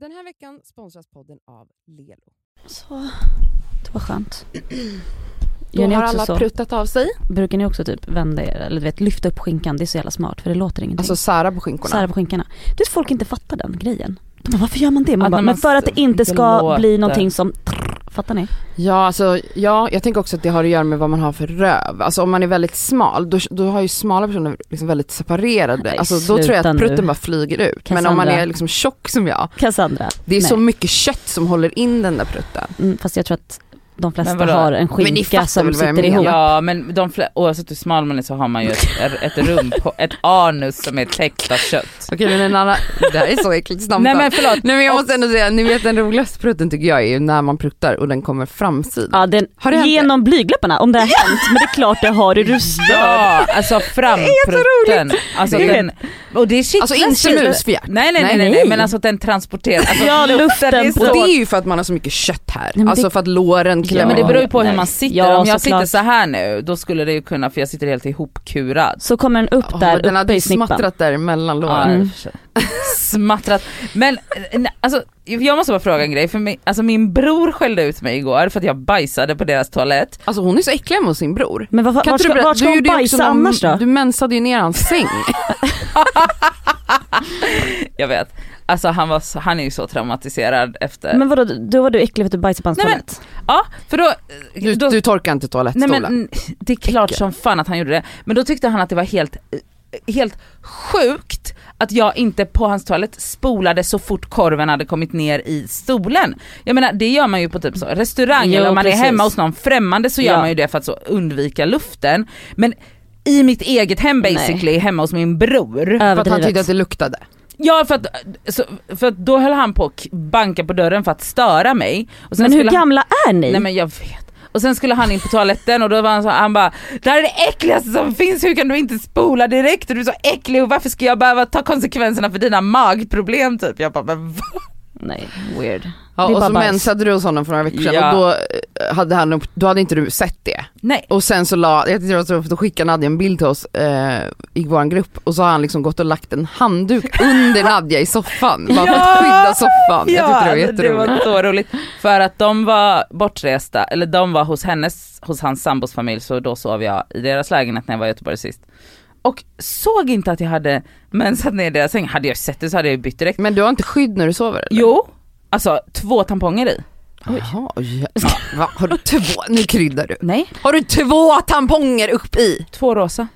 Den här veckan sponsras podden av Lelo. Så, det var skönt. Då Gör ni har också alla så? pruttat av sig. Brukar ni också typ vända er, eller du vet lyfta upp skinkan, det är så jävla smart för det låter ingenting. Alltså sära på skinkorna. Sära på skinkorna. Du vet folk inte fattar den grejen. De bara, varför gör man det? Man bara, men för att det inte ska låter. bli någonting som Fattar ni? Ja, alltså, ja, jag tänker också att det har att göra med vad man har för röv. Alltså om man är väldigt smal, då, då har ju smala personer liksom väldigt separerade, Nej, alltså, då tror jag att nu. prutten bara flyger ut. Men om man Cassandra. är liksom tjock som jag, Cassandra. det är så Nej. mycket kött som håller in den där prutten. Mm, fast jag tror att de flesta Men har en skinka som sitter ihop. Ja men de flesta, oavsett hur smal man är så har man ju ett, ett rum, på, ett anus som är täckt av kött. Okej men en annan, det här är så äckligt snabbt. Nej men förlåt, Nej men jag måste ändå säga, ni vet den roligaste prutten tycker jag är ju när man pruttar och den kommer framsidan. Ja, den, Har det hänt genom blygdläpparna, om det har hänt. Men det är klart det har, är du störd? ja alltså framprutten. Alltså Det är den, och det är shit Alltså inte musfjärt. Nej nej nej, Nej, nej, nej. men alltså att den transporterar, alltså Ja, luften är på- Och så det är ju för att man har så mycket kött här. men alltså det- för att låren Klämmer. Ja men det beror ju på hur Nej. man sitter, Ja, om jag såklart. sitter så här nu då skulle det ju kunna, för jag sitter helt ihopkurad. Så kommer den upp där den uppe hade smattrat där mellan Ja, låren. Mm. Smattrat. Men eh, alltså, jag måste bara fråga en grej, för min, alltså, min bror skällde ut mig igår för att jag bajsade på deras toalett. Alltså hon är så äcklig mot sin bror. Men vad, Kan du ska, berätta- vart ska du hon bajsa någon- annars då? Du mensade ju ner hans säng. Jag vet. Alltså han, var, så- han är ju så traumatiserad efter. Men vadå, då var du äcklig för att du bajsade på hans Nej, men- ja, för då... Du, då du torkar inte nej toalettstolen. men mm, det är klart Äckel. som fan att han gjorde det. Men då tyckte han att det var helt, helt sjukt att jag inte på hans toalett spolade så fort korven hade kommit ner i stolen. Jag menar det gör man ju på typ så restaurang Jo, eller om man precis. är hemma hos någon främmande så gör Ja. man ju det för att så undvika luften. Men i mitt eget hem basically, hemma hos min bror. för att han tyckte att det luktade. Ja för att, så, för att då höll han på att banka på dörren för att störa mig. Och Men hur skulle han- gamla är ni? Nej men jag vet. Och sen skulle han in på toaletten och då var han så han bara Det här är det äckligaste som finns, hur kan du inte spola direkt? Du är så äcklig och varför ska jag behöva ta konsekvenserna för dina magproblem typ? Jag bara men va? Nej, weird. Ja, Det och så bajs. mensade du hos honom för några veckor sedan Ja. och då eh, hade, han, då hade inte du sett det. Nej. Och sen så la, jag tyckte det var så, för då skickade Nadja en bild till oss eh, i vår grupp och så har han liksom gått och lagt en handduk under Nadja i soffan. Bara för att Ja! skydda soffan. jag tyckte det var jätteroligt. var så roligt. För att de var bortresta, eller de var hos hennes, hos hans sambos familj så då sov jag i deras lägenhet när jag var i Göteborg sist. Och såg inte att jag hade mensat ner deras säng, hade jag sett det så hade jag ju bytt direkt. Men du har inte skydd när du sover eller? Jo, alltså två tamponger i. Jaha, oj. Ja, va? Har du två, nu kryddar du. Nej, Har du två tamponger upp i? två rosa.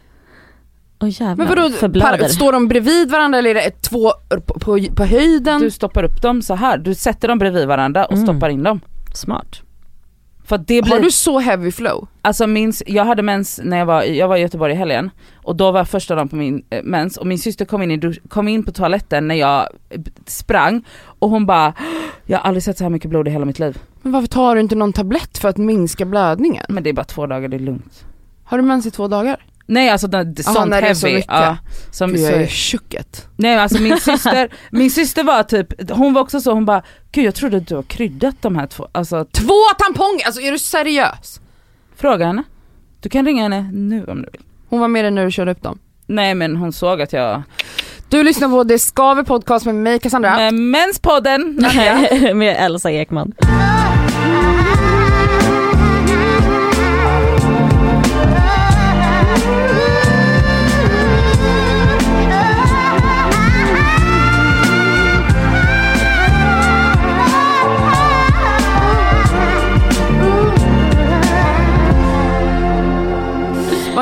Åh jävlar, Men vadå, par, står de bredvid varandra eller är det två på, på, på höjden? Du stoppar upp dem så här. du sätter dem bredvid varandra och Mm. stoppar in dem. Smart. För det blir, Har du så heavy flow? alltså minns, jag hade mens när jag var, jag var i Göteborg i helgen och då var första dagen på min eh, mens och min syster kom in, i kom in på toaletten när jag eh, sprang och hon bara, jag har aldrig sett så här mycket blod i hela mitt liv. Men varför tar du inte någon tablett för att minska blödningen? Men det är bara två dagar, det är lugnt. Har du mens i två dagar? Nej alltså det, Aha, sånt när det är så heavy. mycket. ja, som, Gud, jag är så, tjocket. nej alltså min syster, min syster var typ, hon var också så, hon bara, gud jag trodde att du har kryddat de här två, alltså Två tamponger! Alltså är du seriös? fråga henne. Du kan ringa henne nu om du vill. Hon var med dig när du körde upp dem. Nej men hon såg att jag... Du lyssnar på Det Skaver podcast med mig Cassandra. Med Menspodden! Nadja. Med Elsa Ekman.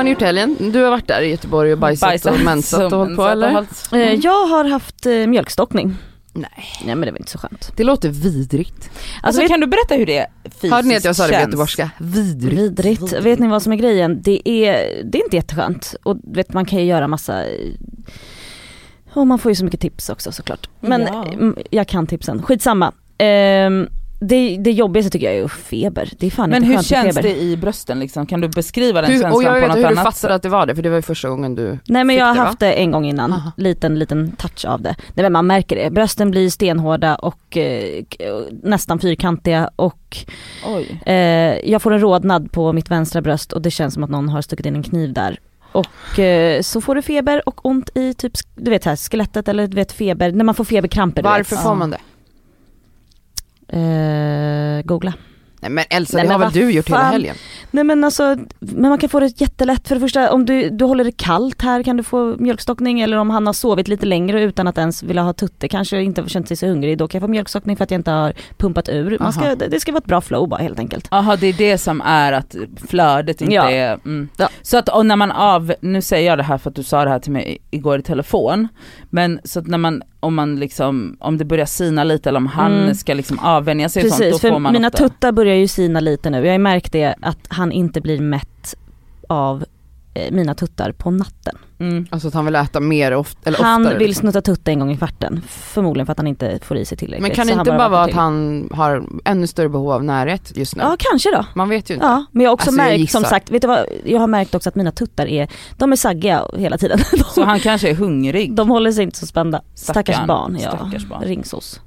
Ni gjort helgen? Du har varit där i Göteborg och bajsat, och mensat och hållit på eller? hållit- Eh, Jag har haft eh, mjölkstockning. Nej. Nej men det var inte så skönt. Det låter vidrigt. Alltså vet- kan du berätta hur det fysiskt Hörde ni att jag sa det på göteborgska? Vidrigt. Vidrigt. Vet ni vad som är grejen? Det är, det är inte jätteskönt. Och vet, man kan ju göra massa och man får ju så mycket tips också såklart. Men Ja. mm, jag kan tipsen, skitsamma. Ehm, det, det jobbigaste tycker jag är feber. Det är fan Men inte hur känns feber. det i brösten liksom? Kan du beskriva den Hur, känslan och jag på vet något hur du annat fattade sätt? att det var det, för det var ju första gången du Nej men jag har haft det en gång innan, Aha. liten liten touch av det. Nej men man märker det, brösten blir stenhårda och eh, nästan fyrkantiga och Oj. eh, jag får en rodnad på mitt vänstra bröst och det känns som att någon har stuckit in en kniv där. Och eh, så får du feber och ont i typ, du vet här, skelettet eller du vet feber, när man får feberkramper Varför vet. får man det? Eh, googla. Nej men Elsa Nej, det men har väl du gjort hela helgen? Nej men alltså, men man kan få det jättelätt. För det första, om du, du håller det kallt här kan du få mjölkstockning eller om han har sovit lite längre utan att ens vilja ha tutte, kanske inte har känt sig så hungrig, då kan jag få mjölkstockning för att jag inte har pumpat ur. Man ska, det det ska vara ett bra flow bara helt enkelt. Jaha det är det som är att flödet inte Ja. är, mm. Ja. Så att och när man av, nu säger jag det här för att du sa det här till mig igår i telefon, men så att när man, om man liksom, om det börjar sina lite eller om han Mm. ska liksom avvänja sig och sånt, Precis, då för får man mina ofta. tuttar börjar ju sina lite nu. Jag har märkt det att han inte blir mätt av mina tuttar på natten. Mm. Alltså att han vill äta mer oft, eller han oftare. vill liksom. snutta tutta en gång i kvarten. Förmodligen för att han inte får i sig tillräckligt. Men kan det inte bara vaknar vara att till. han har ännu större behov av närhet just nu? Ja kanske då. Man vet ju inte. Ja, men jag har också Alltså, märkt som sagt, vet du vad, jag har märkt också att mina tuttar är, de är saggiga hela tiden. De, Så han kanske är hungrig, de håller sig inte så spända. Stackars Stackarn. barn, ja. Stackars barn. Ringsos.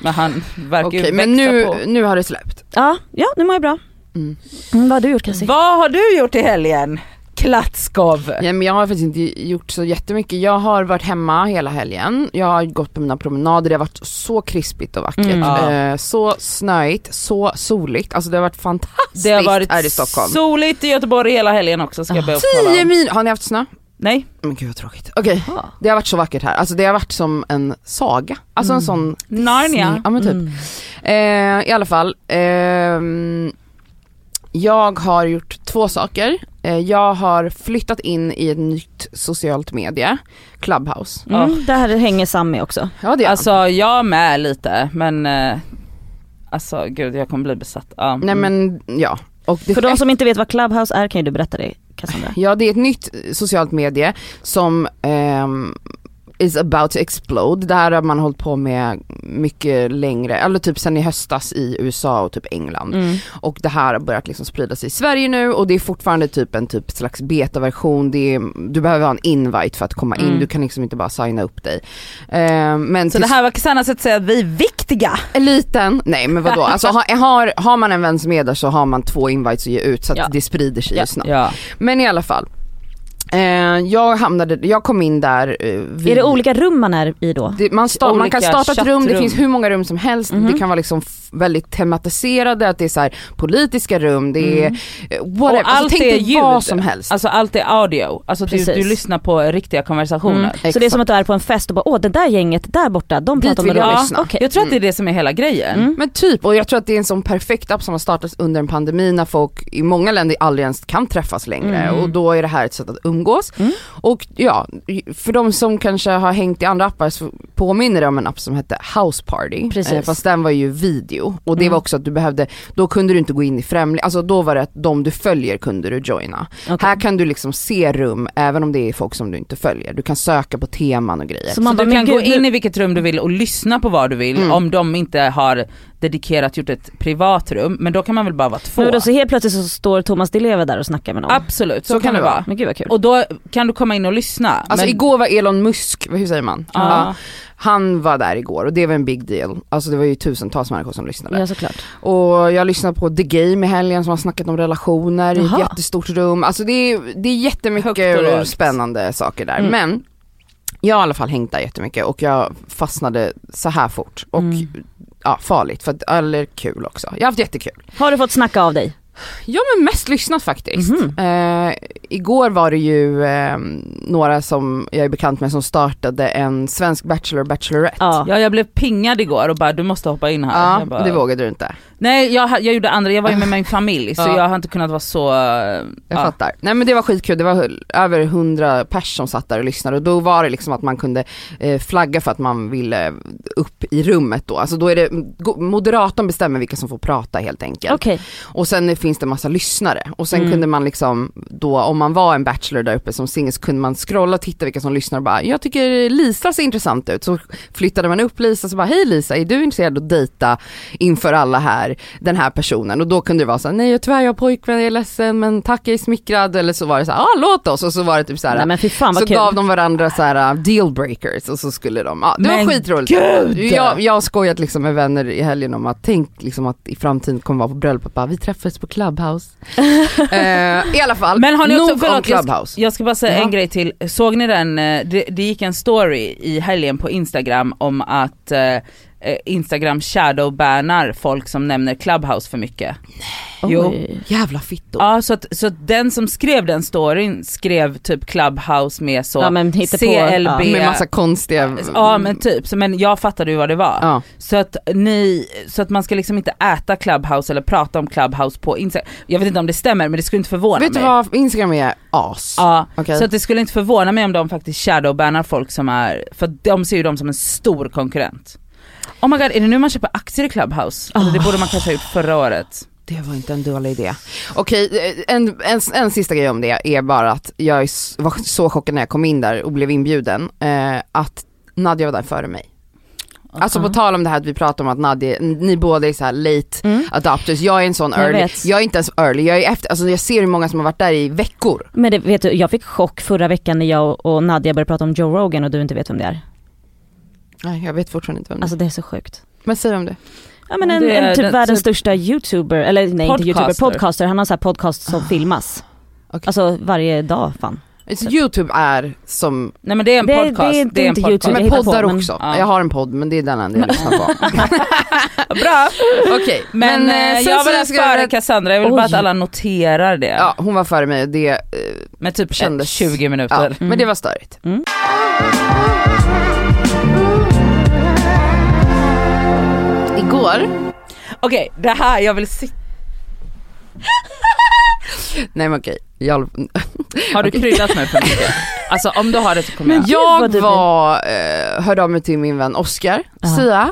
men han verkar Okej ju men nu, på. nu har det släppt. Ja, ja nu mår jag bra. Mm. Mm, vad har du gjort Cassie? Vad har du gjort i helgen? Klatskov. Ja, men jag har faktiskt inte gjort så jättemycket. Jag har varit hemma hela helgen. Jag har gått på mina promenader, det har varit så krispigt och vackert. Mm. Ja. Eh, så snöigt, så soligt. Alltså det har varit fantastiskt Det har varit här i Stockholm. soligt i Göteborg hela helgen också ska jag be att tala 10 om. min, har ni haft snö? Nej, Men gud vad tråkigt. Okej, Ja. det har varit så vackert här. Alltså det har varit som en saga. Alltså en Mm. sån Narnia. Ja men typ. Mm. Eh, I alla fall. ehm, jag har gjort två saker. Eh, jag har flyttat in i ett nytt socialt medie, Clubhouse. Mm, det här hänger Sam med också. Ja det är Alltså jag med lite men eh, alltså gud jag kommer bli besatt. Ja. Nej men ja. Och det För de som inte vet vad Clubhouse är kan ju du berätta det Cassandra. Ja det är ett nytt socialt medie som ehm, is about to explode. Det här har man hållit på med mycket längre, eller typ sen i höstas i USA och typ England. Mm. Och det här har börjat liksom sprida sig i Sverige nu och det är fortfarande typ en typ slags betaversion. Det är, du behöver ha en invite för att komma in, Mm. du kan liksom inte bara signa upp dig. Ehm, men Så det här var Cassandras sätt att säga att vi är viktiga. eliten, nej men vadå, alltså har, har, har man en vän som är där så har man två invites att ge ut så att Ja. det sprider sig Ja. ju snabbt. Ja. Men i alla fall. Eh, jag hamnade, jag kom in där eh, vid, Är det olika rum man är i då? det, man, sta, man kan starta ett rum, det finns hur många rum som helst, Mhm. det kan vara liksom väldigt tematiserade, att det är så här politiska rum, det är Mm. eh, whatever, Och allt alltså, tänk är ljud. vad som helst. Alltså allt är audio, alltså du, du lyssnar på riktiga konversationer. Mm. Så det är som att du är på en fest och bara åh det där gänget där borta, de pratar vill med jag lyssna. Okej. Jag tror att det är det som är hela grejen. Mm. Men typ, och jag tror att det är en sån perfekt app som har startats under en pandemi när folk i många länder aldrig ens kan träffas längre Mm. och då är det här ett sätt att umgås. Mm. Och ja, för de som kanske har hängt i andra appar så påminner det om en app som hette House Party. Precis. Eh, fast den var ju video och det Mm. var också att du behövde, då kunde du inte gå in i främling, alltså då var det att de du följer kunde du joina. Okej. Här kan du liksom se rum även om det är folk som du inte följer. Du kan söka på teman och grejer. Så man Så bara, du kan gå in i vilket rum du vill och lyssna på vad du vill Mm. om de inte har dedikerat gjort ett privat rum, men då kan man väl bara vara två. Men då så helt plötsligt så står Thomas Di Leva där och snackar med någon. Absolut, så, kan det vara. Men gud vad kul. Och då kan du komma in och lyssna. Alltså men, igår var Elon Musk, hur säger man? ja. Han var där igår och det var en big deal. Alltså det var ju tusentals människor som lyssnade. Ja såklart. Och jag lyssnade på The Game i helgen som har snackat om relationer i Jaha. ett jättestort rum. Alltså det är, det är jättemycket spännande saker där. Mm. Men jag har i alla fall hängt där jättemycket och jag fastnade så här fort. Och Mm ja, farligt, för att, eller kul också. Jag har haft jättekul. Har du fått snacka av dig? Ja men mest lyssnat faktiskt. Mhm. Eh, igår var det ju eh, några som jag är bekant med som startade en svensk Bachelor Bachelorette. Ja. ja jag blev pingad igår och bara du måste hoppa in här. Ja, jag bara, det vågade du inte. Nej jag, jag gjorde andra, jag var ju med min familj så Ja. jag har inte kunnat vara så... Jag ja. fattar. Nej men det var skitkul, det var över 100 pers som satt där och lyssnade och då var det liksom att man kunde eh, flagga för att man ville upp i rummet då. Alltså då är det, moderatorn bestämmer vilka som får prata helt enkelt. Okej. Och sen finns det massa lyssnare och sen Mm. kunde man liksom då om man var en bachelor där uppe som singel så kunde man scrolla och titta vilka som lyssnar och bara jag tycker Lisa ser intressant ut. Så flyttade man upp Lisa så bara hej Lisa är du intresserad av att dejta inför alla här den här personen och då kunde det vara så här, nej tyvärr jag har pojkvän jag är ledsen men tack jag är smickrad eller så var det så här, ah låt oss och så var det typ så här Nej men fan så kul. gav de varandra så här uh, deal breakers och så skulle de, ja det Men var skitroligt. gud! Jag, jag har skojat liksom med vänner i helgen om att tänk liksom att i framtiden kommer vara på bröllopet bara vi träffades på Clubhouse. eh, I alla fall, Men har ni också, nog förlåt, om Clubhouse. Jag ska bara säga Ja. en grej till. Såg ni den, eh, det, det gick en story i helgen på Instagram om att eh, Instagram shadowbannar folk som nämner Clubhouse för mycket. Jo. Oj. Jävla fittor. Ja så att, så att den som skrev den storyn skrev typ Clubhouse med så Ja, men CLB. ja. Med massa konstiga... Ja men typ, så, men jag fattade ju vad det var. Ja. Så att ni, så att man ska liksom inte äta Clubhouse eller prata om Clubhouse på Instagram. Jag vet inte om det stämmer men det skulle inte förvåna Vet du mig. vad, Instagram är as. Ja, Okej. så att det skulle inte förvåna mig om de faktiskt shadowbannar folk som är, för de ser ju dem som en stor konkurrent. Oh my god, är det nu man köper aktier i Clubhouse? Alltså, det borde man kanske ha gjort förra året. Det var inte en dålig idé. Okej, eh, en, en, en sista grej om det är bara att jag var så chockad när jag kom in där och blev inbjuden, eh, att Nadja var där före mig. Alltså på tal om det här att vi pratar om att Nadja, ni båda är så late Mm. adopters, jag är en sån Jag early, vet. jag är inte ens early, jag är efter, alltså jag ser hur många som har varit där i veckor. Men det, vet du, jag fick chock förra veckan när jag och- och Nadja började prata om Joe Rogan och du inte vet vem det är. Nej jag vet fortfarande inte vem det är. Alltså det är så sjukt. Men säg om det. Ja men en, en typ den- världens typ- största youtuber, eller nej inte youtuber, Podcaster. podcaster. Han har så här podcast som filmas. Okej. Alltså varje dag fan. Alltså, Youtube är som, Nej men det är en Det- det är podcast, inte- det är en inte podcast. YouTube. men poddar på, men- också. Ja. Jag har en podd men det är den enda jag lyssnar på. Bra! Okej, Men, eh, eh, sen jag så var där ska jag före Cassandra, jag vill bara Oj. att alla noterar det. Ja hon var före mig och det, eh, Med typ Kändes- 20 ja, minuter. men det var störigt. Mm. Igår, Okej, det här, jag vill sitta. nej men okej, jag, Har du kryddat mig för mycket? Alltså om du har det så kommer jag. jag var, eh, hörde av mig till min vän Oscar Ja. Sia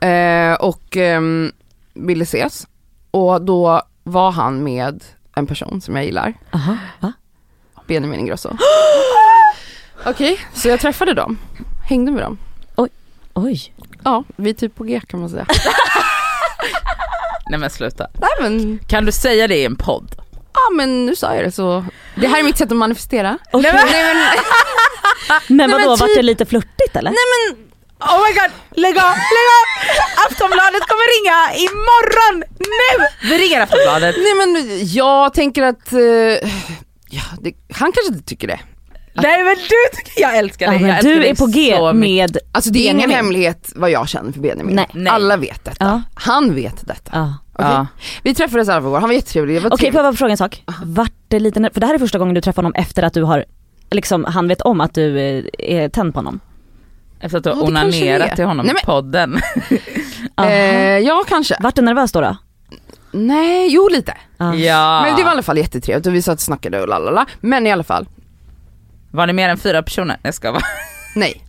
eh, och ehm, ville ses och då var han med en person som jag gillar, Aha, va? Benjamin Ingrosso. Okej, så jag träffade dem, hängde med dem. Oj. Ja, vi är typ på G kan man säga. Nej men sluta. Nej men, Kan du säga det i en podd? ja men nu sa jag det så, det här är mitt sätt att manifestera. Okej. Nej, men, Men Nej, vadå, men vart typ- det lite flörtigt eller? Oh my god, lägg av, lägg av! Aftonbladet kommer ringa imorgon, nu! Vi ringer Aftonbladet. nej men jag tänker att, eh, ja, det, han kanske inte tycker det. Nej men du tycker jag älskar Ja, dig. men jag älskar du är på G med Alltså det är ingen hemlighet vad jag känner för Benjamin. Nej. Nej. Alla vet detta. Ja. Han vet detta. Ja. Okej? Ja. Vi träffades i alla igår, han var jättetrevlig. Okej, får jag bara fråga en sak? Vart det lite, för det här är första gången du träffar honom efter att du har, liksom han vet om att du eh, är tänd på honom? Efter att du har Ja, är. onanerat till honom i men- podden. Eh, ja kanske. Vart du nervös då? då? Nej, jo lite. Ja. Ja. Men det var i alla fall jättetrevligt och vi satt och snackade och lalala. Men i alla fall, Var det mer än fyra personer? Jag ska vara. nej.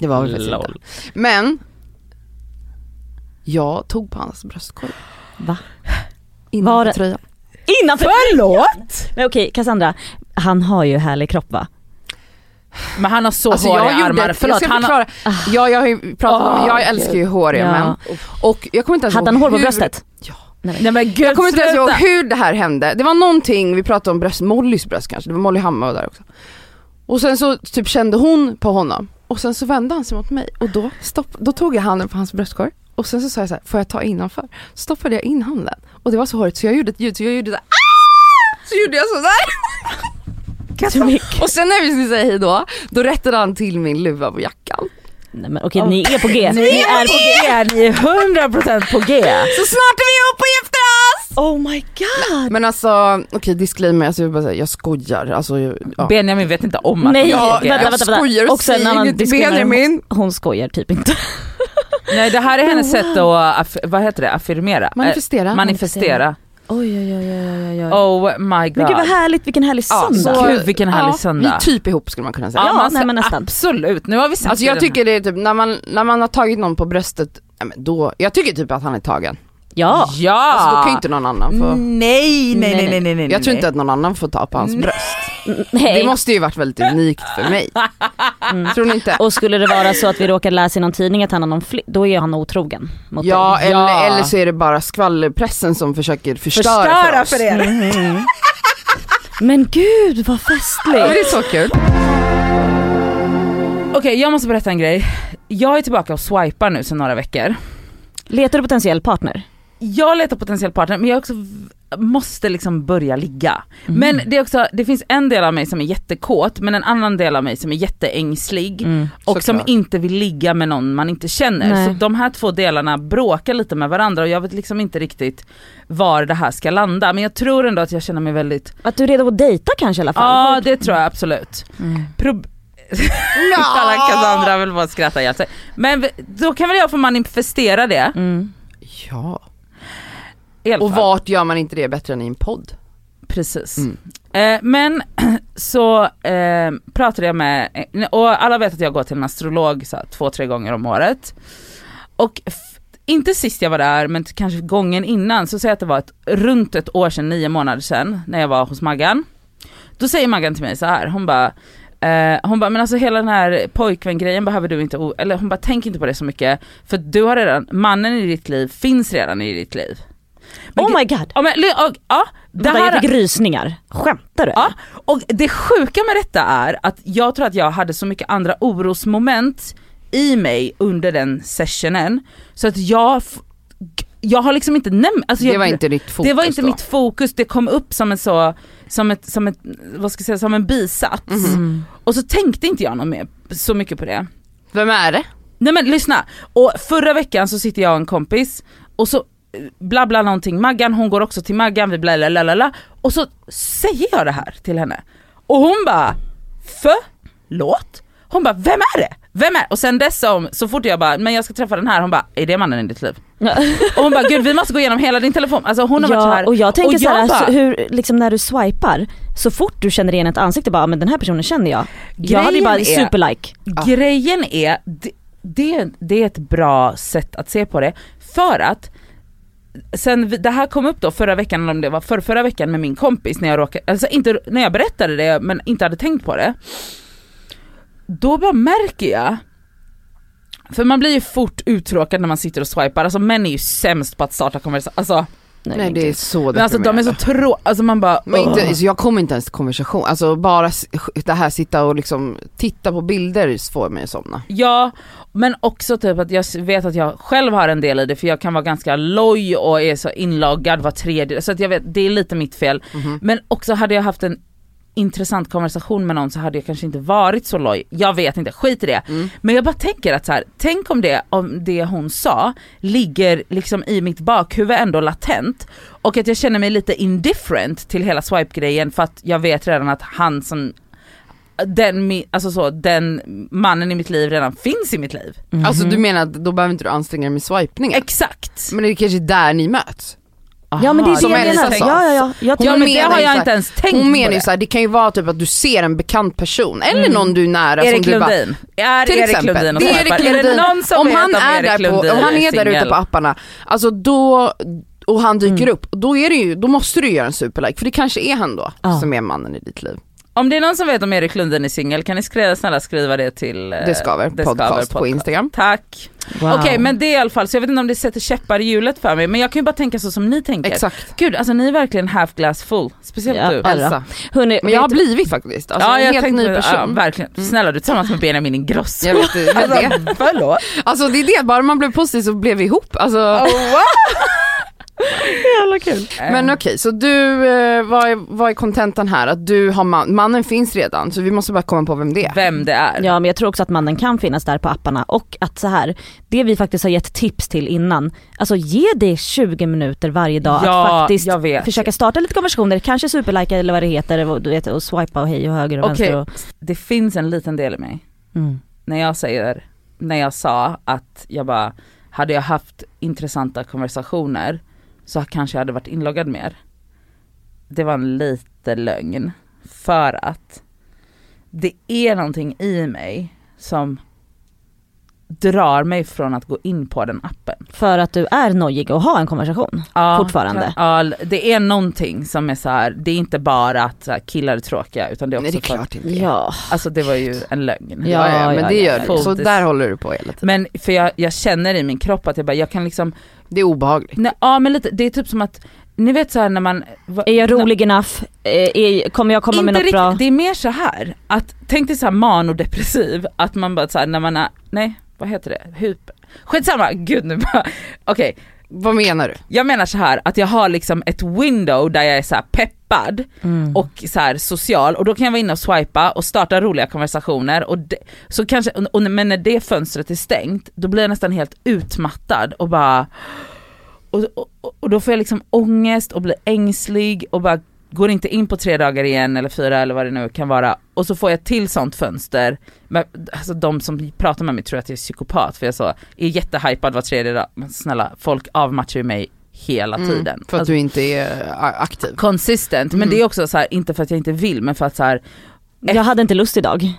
Det var väl faktiskt inte. Men, jag tog på hans bröstkorg. Va? Innanför Var tröjan. Innanför Förlåt! Men okej Cassandra, han har ju härlig kropp va? Men han har så Alltså håriga jag gjorde, armar. Förlåt, jag ska han har... förklara. Ja, jag har ju pratat om, Åh, jag älskar ju håriga Ja. män. Och jag kommer inte ens Hade ihåg han hår på hur- bröstet? Ja. Nej, Nej men gud Jag kommer inte ens ihåg hur det här hände. Det var någonting, vi pratade om bröst, Mollys bröst kanske, det var Molly Hammar där också. Och sen så typ kände hon på honom och sen så vände han sig mot mig och då, stopp, då tog jag handen på hans bröstkorg och sen så sa jag så här, får jag ta innanför? Så stoppade jag in handen och det var så hårigt så jag gjorde ett ljud, så jag gjorde så här, "Ah!" så gjorde jag så där. Så mycket. Och sen när vi skulle säga hej då, då rättade han till min luva på jackan. Nej men okej, ni är på G. Ni är på G, ni är 100% på G. Så snart är vi ihop och gifter oss! Oh my god! Men alltså, okej disclaimer, alltså jag, bara säga, jag skojar. Alltså, jag- ja. Benjamin vet inte om att Nej, jag vänta, jag vänta, vänta. skojar, Också en säg annan inget till. Benjamin. Hon skojar typ inte. Nej det här är hennes sätt att, vad heter det, affirmera? Manifestera. Eh, manifestera. Oj oj oj oj oj. Oh my god. Men gud vad härligt, vilken härlig Ja, söndag. så- Gud vilken härlig Vi söndag. är typ ihop skulle man kunna säga. Ja, man nej, men nästan. Absolut, nu har vi sett Alltså jag tycker det är typ, när man, när man har tagit någon på bröstet, ja, men då, jag tycker typ att han är tagen. Ja. Ja! Alltså då kan ju inte någon annan få, Nej, nej, nej, Nej, nej, nej, nej. jag tror inte att någon annan får ta på hans Nej. bröst. Nej. Det måste ju varit väldigt unikt för mig. Mm. Tror ni inte? Och skulle det vara så att vi råkar läsa i någon tidning att han har någon fli- då är han otrogen mot Ja dig. eller, Ja. eller så är det bara skvallerpressen som försöker förstöra, Förstöra för oss. för er. Mm. Men gud vad Ja, festligt. det är så kul. Okej jag måste berätta en grej. Jag är tillbaka och swipar nu sedan några veckor. Letar du potentiell partner? Jag letar potentiell partner men jag också måste liksom börja ligga. Mm. Men det är också, det finns en del av mig som är jättekåt men en annan del av mig som är jätteängslig Mm. och som inte vill ligga med någon man inte känner. Nej. Så de här två delarna bråkar lite med varandra och jag vet liksom inte riktigt var det här ska landa men jag tror ändå att jag känner mig väldigt, Att du är redo att dejta kanske i alla fall? ja det tror jag absolut. Mm. Prob- Alla Cassandra vill bara skratta ihjäl sig. Men då kan väl jag få manifestera det Mm. Ja. Och vart gör man inte det bättre än i en podd? Precis. Mm. Eh, men så eh, pratade jag med, och alla vet att jag går till en astrolog så här, två, tre gånger om året. Och inte sist jag var där men kanske gången innan så säger jag att det var ett, runt ett år sedan, nio månader sedan när jag var hos Maggan. Då säger Maggan till mig så här, hon bara Eh, hon bara, men alltså hela den här pojkvän-grejen behöver du inte, eller hon bara tänk inte på det så mycket, för du har redan, mannen i ditt liv finns redan i ditt liv. Men Oh my god! Ja, men, ly- och, ja, det här, jag fick rysningar. Skämtar du? Ja, och det sjuka med detta är att jag tror att jag hade så mycket andra orosmoment i mig under den sessionen så att jag, jag har liksom inte nämnt, alltså Det jag, var inte ditt fokus det var inte då. mitt fokus, det kom upp som en så, som ett, som ett, vad ska jag säga, som en bisats. Mm. Och så tänkte inte jag något mer, så mycket på det. Vem är det? Nej men lyssna, och förra veckan så sitter jag och en kompis och så bla bla någonting, Maggan hon går också till Maggan, vi bla bla bla och så säger jag det här till henne. Och hon bara, förlåt? Hon bara, vem är det? Vem är Och sen dess som, så fort jag bara, men jag ska träffa den här, hon bara, är det mannen i ditt liv? Och hon bara, gud vi måste gå igenom hela din telefon. Alltså hon har varit så Ja, här. och jag tänker och så här, jag bara- hur, liksom när du swipar, så fort du känner igen ett ansikte bara, men den här personen känner jag. jag hade ju bara Grejen är- superlike. Grejen är, det, det, det är ett bra sätt att se på det, för att sen vi- det här kom upp då förra veckan, eller om det var för, förra veckan med min kompis när jag råkade, alltså inte när jag berättade det men inte hade tänkt på det. Då bara märker jag, för man blir ju fort uttråkad när man sitter och swipar, alltså män är ju sämst på att starta konversationer, alltså, Nej, men det är så men alltså de är så trå, alltså man bara Men inte, så jag kommer inte ens till konversation, alltså bara det här sitta och liksom titta på bilder får mig att somna. Ja, men också typ att jag vet att jag själv har en del i det för jag kan vara ganska loj och är så inloggad var tredje, så att jag vet, det är lite mitt fel. Mhm. Men också hade jag haft en intressant konversation med någon så hade jag kanske inte varit så loj. Jag vet inte, skit i det. Mm. Men jag bara tänker att så här, tänk om det, om det hon sa ligger liksom i mitt bakhuvud ändå latent och att jag känner mig lite indifferent till hela swipe-grejen för att jag vet redan att han som den, alltså så, den mannen i mitt liv redan finns i mitt liv. Alltså Mhm. du menar att då behöver inte du anstränga dig med swipningen? Exakt! Men det är kanske där ni möts? Ja men det är det jag menar. Ja, ja, ja. Jag ja men det har jag inte ens tänkt Hon menar ju det. såhär, det kan ju vara typ att du ser en bekant person eller Mm. någon du är nära Erik som du bara Lundin. Är Till Erik exempel, Lundin och det är? Erik Är det Lundin. någon som om han är Erik där på, Lundin om han är där ute på apparna, alltså då, och han dyker Mm. upp, då är det ju, då måste du göra en superlike för det kanske är han då Ja. som är mannen i ditt liv. Om det är någon som vet om Erik Lundin är singel kan ni skriva, snälla skriva det till eh, Det skaver, podcast, Skaver på podcast. Instagram. Tack. Wow. Okej men det är i alla fall, så jag vet inte om det sätter käppar i hjulet för mig men jag kan ju bara tänka så som ni tänker. Exakt. Gud alltså ni är verkligen half glass full, speciellt Ja, du. ja. Elsa. Hörrni, Men jag har blivit faktiskt, alltså ja en jag helt tänkte, ny ja, person. verkligen. Mm. Snälla du tillsammans med Benjamin Ingrosso. jag vet, det, vet det. Alltså, förlåt. Alltså det är det, bara man blev positiv så blev vi ihop. Alltså, Oh, wow. Jävla kul. Men okej, så du, eh, vad är, vad är kontentan här? Att du har man, mannen finns redan så vi måste bara komma på vem det är. Vem det är. Ja men jag tror också att mannen kan finnas där på apparna och att så här, det vi faktiskt har gett tips till innan, alltså ge det 20 minuter varje dag Ja, att faktiskt jag vet. försöka starta lite konversationer, kanske superlika eller vad det heter, och, du vet, och swipa och hej och höger och Okej, vänster. Och, det finns en liten del i mig mm. när jag säger, när jag sa att jag bara, hade jag haft intressanta konversationer så kanske jag hade varit inloggad mer. Det var en lite lögn. För att det är någonting i mig som drar mig från att gå in på den appen. För att du är nojig och har en konversation. Ja, Fortfarande. Ja, det är någonting som är så här. det är inte bara att killar är tråkiga utan det är också Nej det är för att, klart inte. Ja. alltså det var ju en lögn. Ja, ja, men ja, det ja, gör ja. det. Så där håller du på hela tiden. Men för jag, jag känner i min kropp att jag bara, jag kan liksom, Det är obehagligt. nej, ja men lite, det är typ som att, ni vet så här när man va- Är jag rolig enough? Eh, Är, kommer jag komma inte med något riktigt, bra? det är mer så här att tänk dig så här manodepressiv, att man bara så här, när man är, nej vad heter det, hyper, skitsamma, gud nu bara, okej, Vad menar du? Jag menar så här att jag har liksom ett window där jag är så här peppad Mm. och så här social och då kan jag vara inne och swipa och starta roliga konversationer och det, så kanske, och, men när det fönstret är stängt då blir jag nästan helt utmattad och bara och, och, och då får jag liksom ångest och blir ängslig och bara går inte in på tre dagar igen eller fyra eller vad det nu kan vara och så får jag till sånt fönster. Men, alltså de som pratar med mig tror att jag är psykopat för jag så, är jättehypad var tredje dag. Men snälla, folk avmatchar ju mig hela Mm, tiden. för att Alltså, du inte är aktiv. consistent, men Mm. det är också så här, inte för att jag inte vill men för att så här, Jag hade inte lust idag.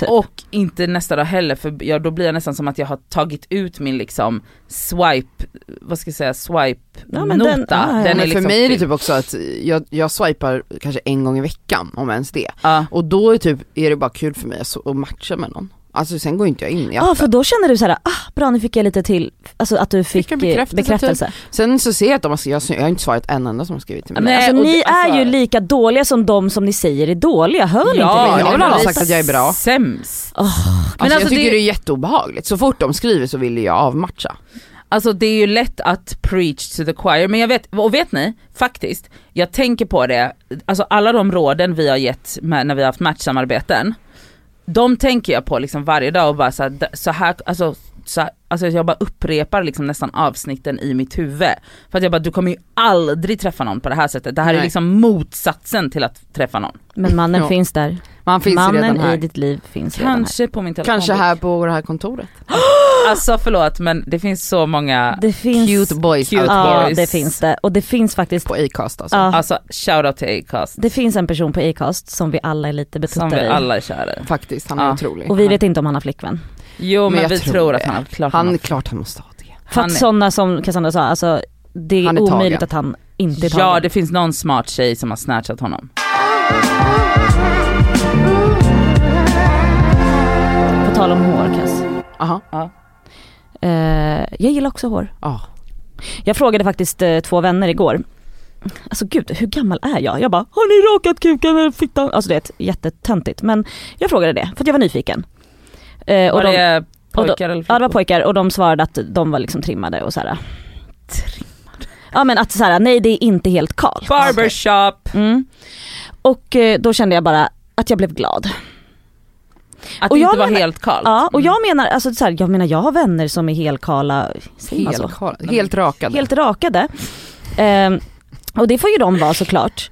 Typ. och inte nästa dag heller för jag, då blir jag nästan som att jag har tagit ut min liksom swipe, vad ska jag säga, swipe Ja, men nota. den- ja, ja. Är för liksom mig är det fylld. typ också att jag, jag swipar kanske en gång i veckan om ens det. Ja. Och då är, typ, är det bara kul för mig att matcha med någon. Alltså sen går inte jag in i Ja appen. för då känner du så här, ah bra nu fick jag lite till, alltså att du fick, en eh, bekräftelse, bekräftelse. Sen så ser jag att de har, jag, jag har inte svarat en enda som har skrivit till mig. Nej, alltså och ni det- alltså- är ju lika dåliga som de som ni säger är dåliga, hör ni Ja, inte jag har väl aldrig sagt att jag är bra. Sämst. Åh, Alltså, Men alltså jag tycker det- det... är jätteobehagligt. Så fort de skriver så vill jag avmatcha. Alltså det är ju lätt att preach to the choir, men jag vet, och vet ni, faktiskt, jag tänker på det, alltså alla de råden vi har gett med, när vi har haft matchsamarbeten, de tänker jag på liksom varje dag och bara så här, så här alltså, så här, alltså jag bara upprepar liksom nästan avsnitten i mitt huvud. För att jag bara, du kommer ju aldrig träffa någon på det här sättet, det här är Nej. liksom motsatsen till att träffa någon. Men mannen Ja. finns där. Man finns ju mannen redan här. i ditt liv finns redan här. Kanske på min telefon. Kanske här på det här kontoret. Alltså förlåt men det finns så många Det finns, Cute boys Cute out ja boys. det finns det. Och det finns faktiskt, på Acast alltså. ja, Alltså shoutout till Acast, det finns en person på Acast som vi alla är lite som betuttade vi i. alla är kära i. Faktiskt, han är Ja. otrolig. Och vi vet inte om han har flickvän. Jo men, Men jag vi tror att han har klart Han han är klart han måste ha det. För Han att är- sådana som Cassandra sa, alltså det är, är omöjligt tagen. att han inte är tagen. Ja det finns någon smart tjej som har snatchat honom. På tal om hår Cass. Aha. Eh, jag gillar också hår. Ja. Jag frågade faktiskt eh, två vänner igår. Alltså gud, hur gammal är jag? Jag bara, har ni rakat kuken eller fittan? Alltså det är jättetöntigt men jag frågade det för att jag var nyfiken. Eh, och Var de, det pojkar eller ja det flickor? var pojkar och de svarade att de var liksom trimmade och såhär. Ja men att såhär, nej det är inte helt kalt. Barbershop! Mm. Och eh, då kände jag bara att jag blev glad. Att Och det inte var menar- helt kallt. Ja och Mm. jag menar, alltså så här, jag menar jag har vänner som är helkala, så? Helt, rakade. helt rakade. Ehm, och det får ju de vara såklart.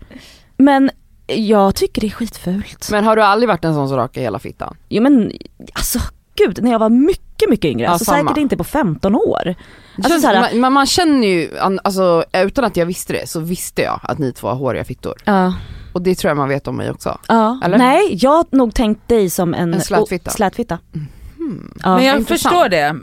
Men jag tycker det är skitfult. Men har du aldrig varit en sån som rakar hela fittan? Jo men alltså gud, när jag var mycket mycket yngre, Ja, alltså samma. säkert inte på 15 år. Alltså, känns, så här- man, man, känner ju, alltså utan att jag visste det så visste jag att ni två har håriga fittor. Ja. Och det tror jag man vet om mig också. ja. Eller? Nej, jag har nog tänkt dig som en, En slätfitta. oh, slätfitta. Hmm. Ja. Men jag intressant. förstår det.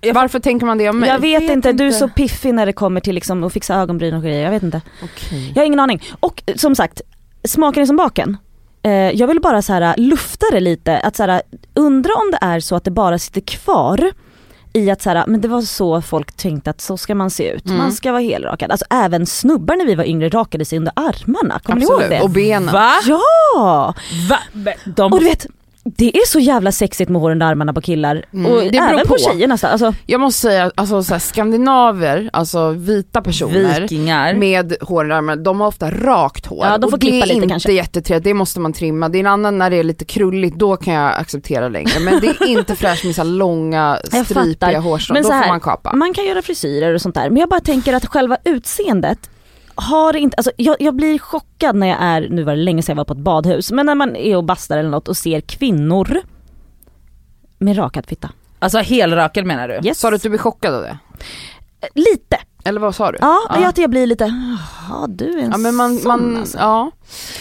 Jag- Varför tänker man det om mig? jag vet, vet inte, du är så piffig när det kommer till liksom att fixa ögonbryn och grejer, jag vet inte. Okej. Jag har ingen aning. Och eh, som sagt, smaken är som baken. Eh, jag vill bara så här lufta det lite, att så här, undra om det är så att det bara sitter kvar i att så här, men det var så folk tänkte att så ska man se ut. Mm. Man ska vara helrakad. Alltså även snubbar när vi var yngre rakade sig under armarna, kommer ni ihåg det? Och benen. Va? Ja! Va? De, Och du vet, det är så jävla sexigt med hår under armarna på killar. Mm, Och det även på på. tjejer nästan. Alltså, Jag måste säga, alltså så här, skandinaver, alltså vita personer vikingar. med hår i armarna, de har ofta rakt hår. Ja, de får och det klippa är lite inte jättetrevligt, det måste man trimma. Det är en annan när det är lite krulligt, då kan jag acceptera längre. Men det är inte fräscht med så långa stripiga hårstrån, då får man kapa. Man kan göra frisyrer och sånt där men jag bara tänker att själva utseendet har inte, alltså jag, jag blir chockad när jag är, nu var det länge sedan jag var på ett badhus, men när man är och bastar eller något och ser kvinnor med rakad fitta. Alltså helrakad menar du? Yes. Sa du att du blir chockad av det? Lite, Eller vad sa du? ja, Ja. att jag blir lite, jaha du är en Ja men man, sån man alltså. ja.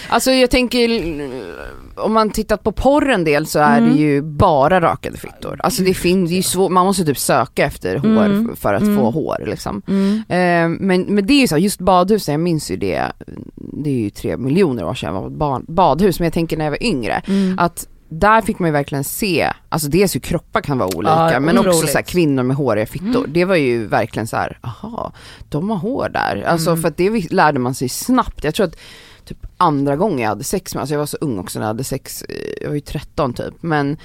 Alltså jag tänker, om man tittat på porr en del så är Mm. det ju bara rakade fittor. Alltså det finns ju svårt, man måste typ söka efter hår Mm. för att Mm. få hår liksom. Mm. Eh, men, men det är ju så, just badhusen, jag minns ju det, det är ju tre miljoner år sedan jag var på barn, badhus, men jag tänker när jag var yngre, Mm. att där fick man ju verkligen se, alltså dels hur kroppar kan vara olika Ja, men också så här, kvinnor med håriga fittor. Mm. Det var ju verkligen så här, aha, de har hår där. Alltså Mm. för att det lärde man sig snabbt. Jag tror att typ andra gången jag hade sex med, alltså jag var så ung också när jag hade sex, eh, jag var ju 13 typ, men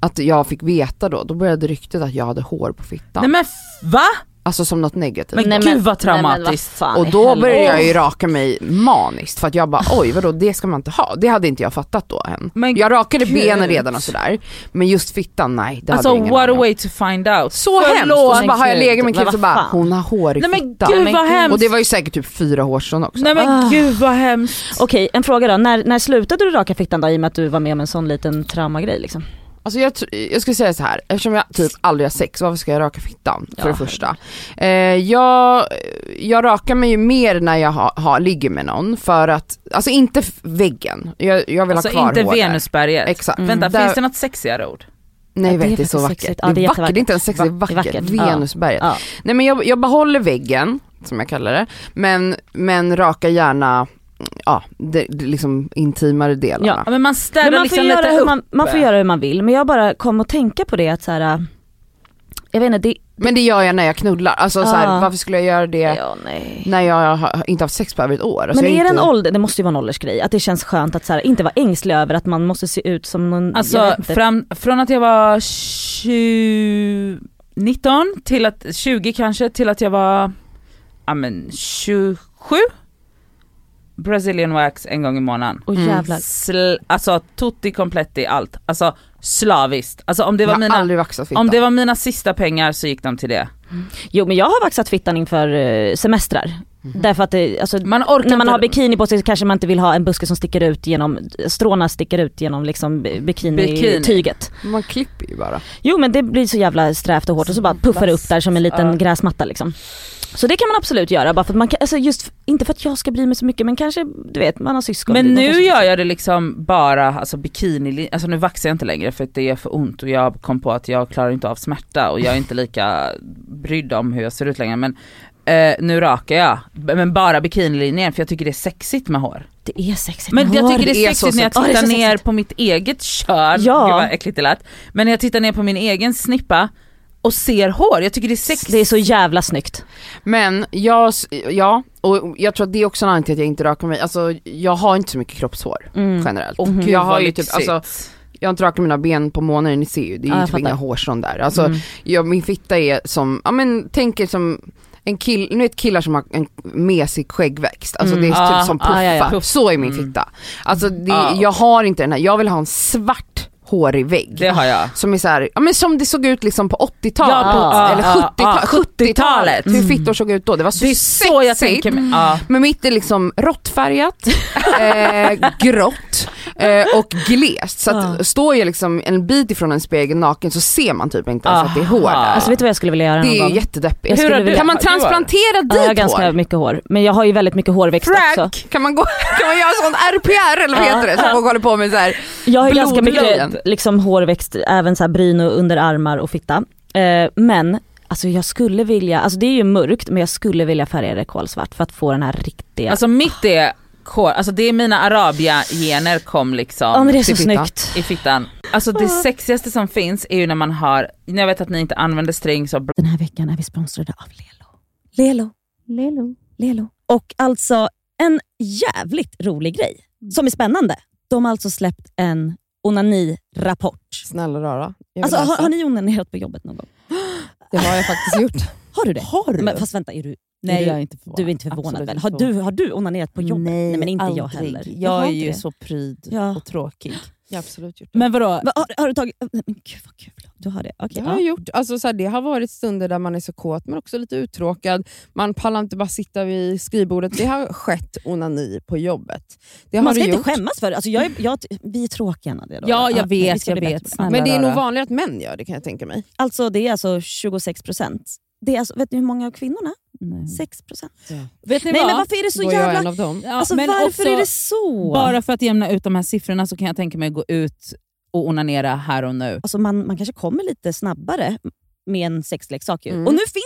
att jag fick veta då, då började ryktet att jag hade hår på fittan. Nej men va? Alltså som något negativt. Men Nej, gud vad nej, men traumatiskt. fan och i då började jag ju raka mig maniskt för att jag bara oj vadå det ska man inte ha. Det hade inte jag fattat då än. Men jag rakade gud. benen redan och sådär. Men just fittan nej det Alltså hade ingen what a way to find out. Så Förlåt. hemskt! Och så bara har jag legat med en kille men så vad bara hon har hår i Nej men fittan. gud vad hemskt. Och det var ju säkert typ fyra hårstrån också. Nej men Ah. gud vad hemskt. Okej, en fråga då. När, när slutade du raka fittan då i och med att du var med om en sån liten traumagrej liksom? Alltså jag, jag skulle säga så här, eftersom jag typ aldrig har sex, varför ska jag raka fittan? För Ja, det första. Eh, jag, jag rakar mig ju mer när jag ha, ha, ligger med någon för att, alltså inte väggen, jag, jag vill Alltså ha kvar inte hår där. Venusberget. Exakt. Mm. Vänta, Där- finns det något sexigare ord? Nej Ja, det är vet det är så vackert. sexigt. Ja, det, det är är vackert, det är inte ens sexigt, det är Va- det är vackert. vackert. Venusberget. Ja. Nej men jag, jag behåller väggen, som jag kallar det, men, men rakar gärna ja, det, det liksom intimare delarna. Ja. Men man städar Men man, liksom får göra lite hur upp. man, man får göra hur man vill men jag bara kom att tänka på det att så här. äh, jag vet inte, det, Men det gör jag när jag knullar, alltså så här, Ja. varför skulle jag göra det ja nej. när jag har inte haft sex på över ett år? Alltså Men är det en inte... ålder, det måste ju vara en åldersgrej, att det känns skönt att så här, inte vara ängslig över att man måste se ut som någon, Alltså fram, från att jag var 20, 19 till att, 20 kanske, till att jag var ja, men 27. Brazilian wax en gång i månaden. Mm. jävlar. Sl- alltså tutti kompletti allt. Alltså slaviskt. Alltså om det var mina, om det var mina sista pengar så gick de till det. Jo men jag har vaxat fittan inför eh, semestrar. Mhm. Därför att det, alltså, Man orkar när man inte- har bikini på sig så kanske man inte vill ha en buske som sticker ut genom, stråna sticker ut genom liksom bikini-tyget. Man klipper ju bara. Jo men det blir så jävla strävt och hårt och så bara puffar det upp där som en liten Ja. gräsmatta liksom. Så det kan man absolut göra bara för att man kan, alltså just, inte för att jag ska bry mig så mycket men kanske, du vet man har syskon. Men nu kanske- gör jag det liksom bara, alltså bikini, alltså nu vaxar jag inte längre för att det gör för ont och jag kom på att jag klarar inte av smärta och jag är inte lika brydd om hur jag ser ut längre men eh, nu rakar jag, men bara bikinilinjen för jag tycker det är sexigt med hår. Det är sexigt Men med jag hår. tycker det Det är sexigt när jag tittar så ner sexigt. på mitt eget kön, Ja. gud vad äckligt det lät. Men när jag tittar ner på min egen snippa och ser hår, jag tycker det är sexigt. Det är så jävla snyggt. Men jag, ja, och jag tror att det är också en anledning till att jag inte rakar mig. Alltså jag har inte så mycket kroppshår Mm. generellt. Och gud jag har ju typ, alltså jag har inte rakat mina ben på månader, ni ser ju, det är Ja, ju jag typ inga hårstrån där. Alltså Mm. jag, min fitta är som, ja men tänker som en kill, nu vet killar som har en mesig skäggväxt, alltså Mm. det är Ah, typ som ah, puffar, ja, ja. så är min Mm. fitta. Alltså det, Ah. jag har inte den här, jag vill ha en svart hårig vägg. Det har jag. Som är så här, ja men som det såg ut liksom på 80-talet, Ja, eller ja, 70-talet, ja, 70-talet, hur Mm. fittor såg ut då, det var så Det är så jag sexigt. tänker mig. Ja. Men mitt är liksom råttfärgat, eh, grått eh, och glest. Så att Ja. står jag liksom en bit ifrån en spegel naken så ser man typ inte ens att det är hår där. Aha. Alltså vet du vad jag skulle vilja göra det är ju jättedeppigt. Jag Hur vilja- Kan man transplantera Ja, dit jag har ganska hår? mycket hår, men jag har ju väldigt mycket hårväxt också. Frank! Kan man, gå, kan man göra sån RPR eller vad heter det? Som folk håller på med så här. Jag har ju ganska Blodlöjen. Liksom, hårväxt, även så här bryn och underarmar och fitta. Eh, men alltså jag skulle vilja, alltså det är ju mörkt men jag skulle vilja färga det kolsvart för att få den här riktiga, Alltså mitt är kol, alltså det är mina arabia-gener kom liksom ja men det är så snyggt. i fittan. Alltså det sexigaste som finns är ju när man har, när jag vet att ni inte använder string så Den här veckan är vi sponsrade av Lelo. Lelo. Lelo. Lelo. Och alltså en jävligt rolig grej som är spännande. De har alltså släppt en onani-rapport. Snälla rara. Jag Alltså, har, har ni onanerat på jobbet någon gång? Det har jag faktiskt gjort. Har du det? Har du? Men, fast vänta, är du, Nej är jag inte du är inte förvånad Absolut väl? Har du, har du onanerat på jobbet? Nej, men inte aldrig. jag heller. Jag har är ju det. så pryd Ja. och tråkig. Jag har absolut gjort det. Men vadå? Va, har, har du tagit... Men gud vad kul, du har det. Okej, Det har jag gjort. Alltså, så här, det har varit stunder där man är så kåt men också lite uttråkad. Man pallar inte bara sitta vid skrivbordet. Det har skett onani på jobbet. Det har Man ska inte gjort. skämmas för det. Alltså, jag är, jag, vi är tråkiga Nadia. då. Ja, jag men vi vet, ska jag bli vet. Snälla Men det är nog vanligare att män gör det kan jag tänka mig. Alltså det är alltså 26 procent. Det är alltså, vet ni hur många av kvinnorna? Nej. 6 procent. Vet ni Nej vad? men varför är det så Då jävla... av dem. Ja, Alltså men varför också, är det så? Bara för att jämna ut de här siffrorna så kan jag tänka mig att gå ut och onanera här och nu. Alltså man, man kanske kommer lite snabbare med en sexleksak ju. Mm. Och nu finns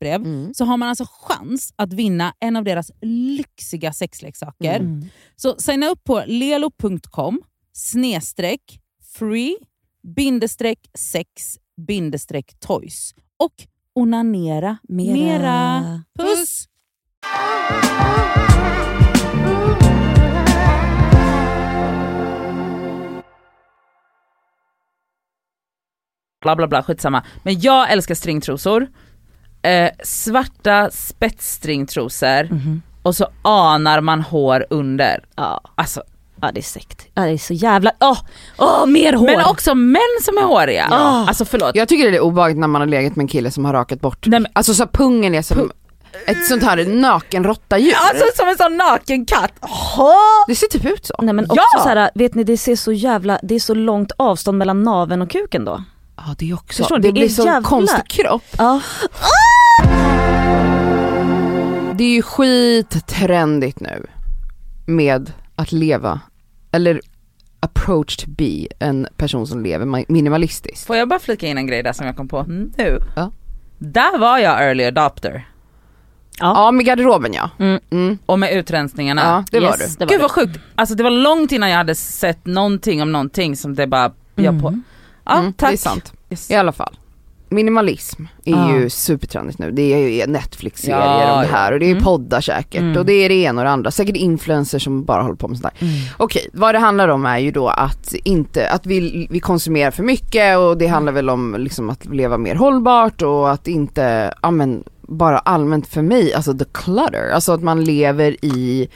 nyhetsbrev Mm. så har man alltså chans att vinna en av deras lyxiga sexleksaker. Mm. Så signa upp på lelo.com snedstreck free bindestreck sex bindestreck toys och onanera Mera. mera. Puss! bla bla bla, skitsamma. Men jag älskar stringtrosor. Eh, svarta spetsstringtrosor Mhm. och så anar man hår under. Ja. Alltså, ja, det är sekt. Ja, det är så jävla... Åh, åh mer hår! men också män som är håriga. Ja. Alltså förlåt. Jag tycker det är obehagligt när man har legat med en kille som har rakat bort, Nej, men- alltså så pungen är som ett sånt här nakenråttadjur. Alltså som en sån naken katt. Det ser typ ut så. Nej men Ja! också så här, vet ni det ser så jävla, det är så långt avstånd mellan naveln och kuken då. Ja det är också, Förstår det, Det blir så jävla- konstig kropp. Ja. Det är ju skittrendigt nu med att leva, eller approach to be en person som lever ma- minimalistiskt. Får jag bara flika in en grej där som jag kom på nu? Ja. Där var jag early adopter. Ja med garderoben ja. Mm. Mm. Och med utrensningarna. Ja det var Yes, du. det var Gud vad sjukt. Alltså det var långt innan jag hade sett någonting om någonting som det bara, jag på. Ja Mm, tack. Det är sant. Yes. I alla fall. Minimalism är Ja. ju supertrendigt nu. Det är ju Netflix-serier Ja, om det här och det är Mm. poddar säkert Mm. och det är det ena och det andra. Säkert influencers som bara håller på med sånt där. Mm. Okej, vad det handlar om är ju då att inte, att vi, vi konsumerar för mycket och det handlar väl om liksom att leva mer hållbart och att inte, ja men bara allmänt för mig, alltså the clutter, alltså att man lever i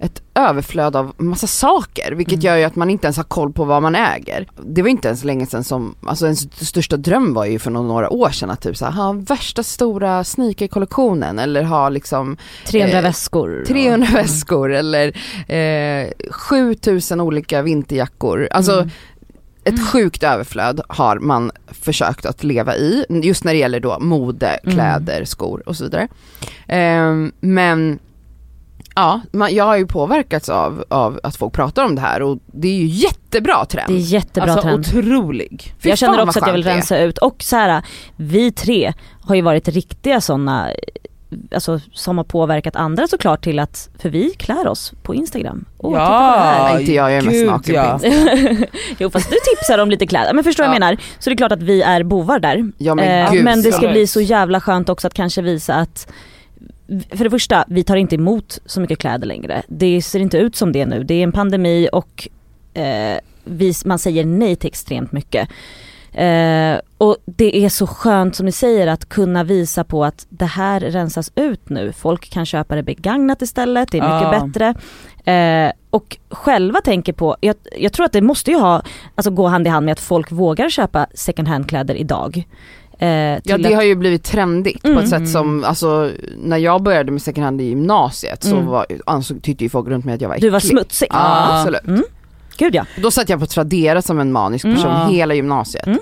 ett överflöd av massa saker vilket Mm. gör ju att man inte ens har koll på vad man äger. Det var inte ens länge sedan som, alltså ens största dröm var ju för några år sedan att typ såhär, ha värsta stora sneakerkollektionen eller ha liksom 300 Eh, väskor. 300 och- väskor eller eh, 7000 olika vinterjackor. Alltså Mm. ett sjukt överflöd har man försökt att leva i, just när det gäller då mode, Mm. kläder, skor och så vidare. Ehm, men ja, man, jag har ju påverkats av, av att folk pratar om det här och det är ju jättebra trend. Det är jättebra Alltså trend. otrolig. Fy jag känner också att jag vill det rensa ut och så här, vi tre har ju varit riktiga sådana Alltså som har påverkat andra såklart till att, för vi klär oss på Instagram. Titta på det här. Nej, inte jag, jag är mest gud, naken på ja. Jo fast du tipsar om lite kläder, men förstår vad jag Ja. menar? Så det är klart att vi är bovar där. Ja men Eh, gud. men det ska bli så jävla skönt också att kanske visa att för det första, vi tar inte emot så mycket kläder längre. Det ser inte ut som det nu. Det är en pandemi och eh, vi, man säger nej till extremt mycket. Eh, och det är så skönt som ni säger att kunna visa på att det här rensas ut nu. Folk kan köpa det begagnat istället, det är mycket Ja. bättre. Eh, och själva tänker på, jag, jag tror att det måste ju ha, alltså gå hand i hand med att folk vågar köpa second hand kläder idag. Eh, Ja det har ju blivit trendigt på Mm. ett sätt som, alltså när jag började med second hand i gymnasiet så Mm. var, ansåg, tyckte ju folk runt mig att jag var Du var äcklig. smutsig. Ja absolut. Mm. Gud ja. Då satt jag på Tradera som en manisk Mm. person Ja. hela gymnasiet. Mm.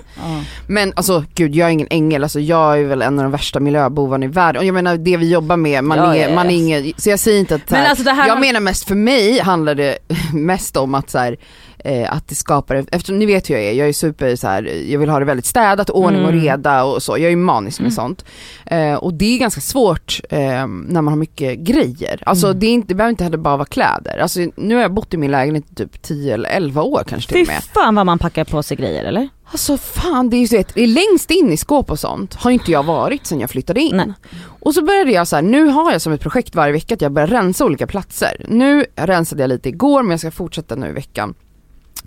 Men alltså gud jag är ingen ängel, alltså jag är väl en av de värsta miljöbovarna i världen. Och jag menar det vi jobbar med, man, Ja, är, ja, man är ingen, så jag säger inte att Men här, alltså här jag menar mest för mig handlar det mest om att så här, eh, att det skapar, eftersom ni vet hur jag är, jag är super så här, jag vill ha det väldigt städat, ordning och Mm. reda och så, jag är manisk med Mm. sånt. Eh, och det är ganska svårt eh, när man har mycket grejer. Alltså Mm. det, är inte, det behöver inte heller bara vara kläder. Alltså nu har jag bott i min lägenhet i typ 10 eller 11 år kanske till Fy och med. fan vad man packar på sig grejer eller? Alltså fan det är ju så att längst in i skåp och sånt har inte jag varit sen jag flyttade in. Nej. Och så började jag så här, nu har jag som ett projekt varje vecka att jag börjar rensa olika platser. Nu rensade jag lite igår men jag ska fortsätta nu i veckan.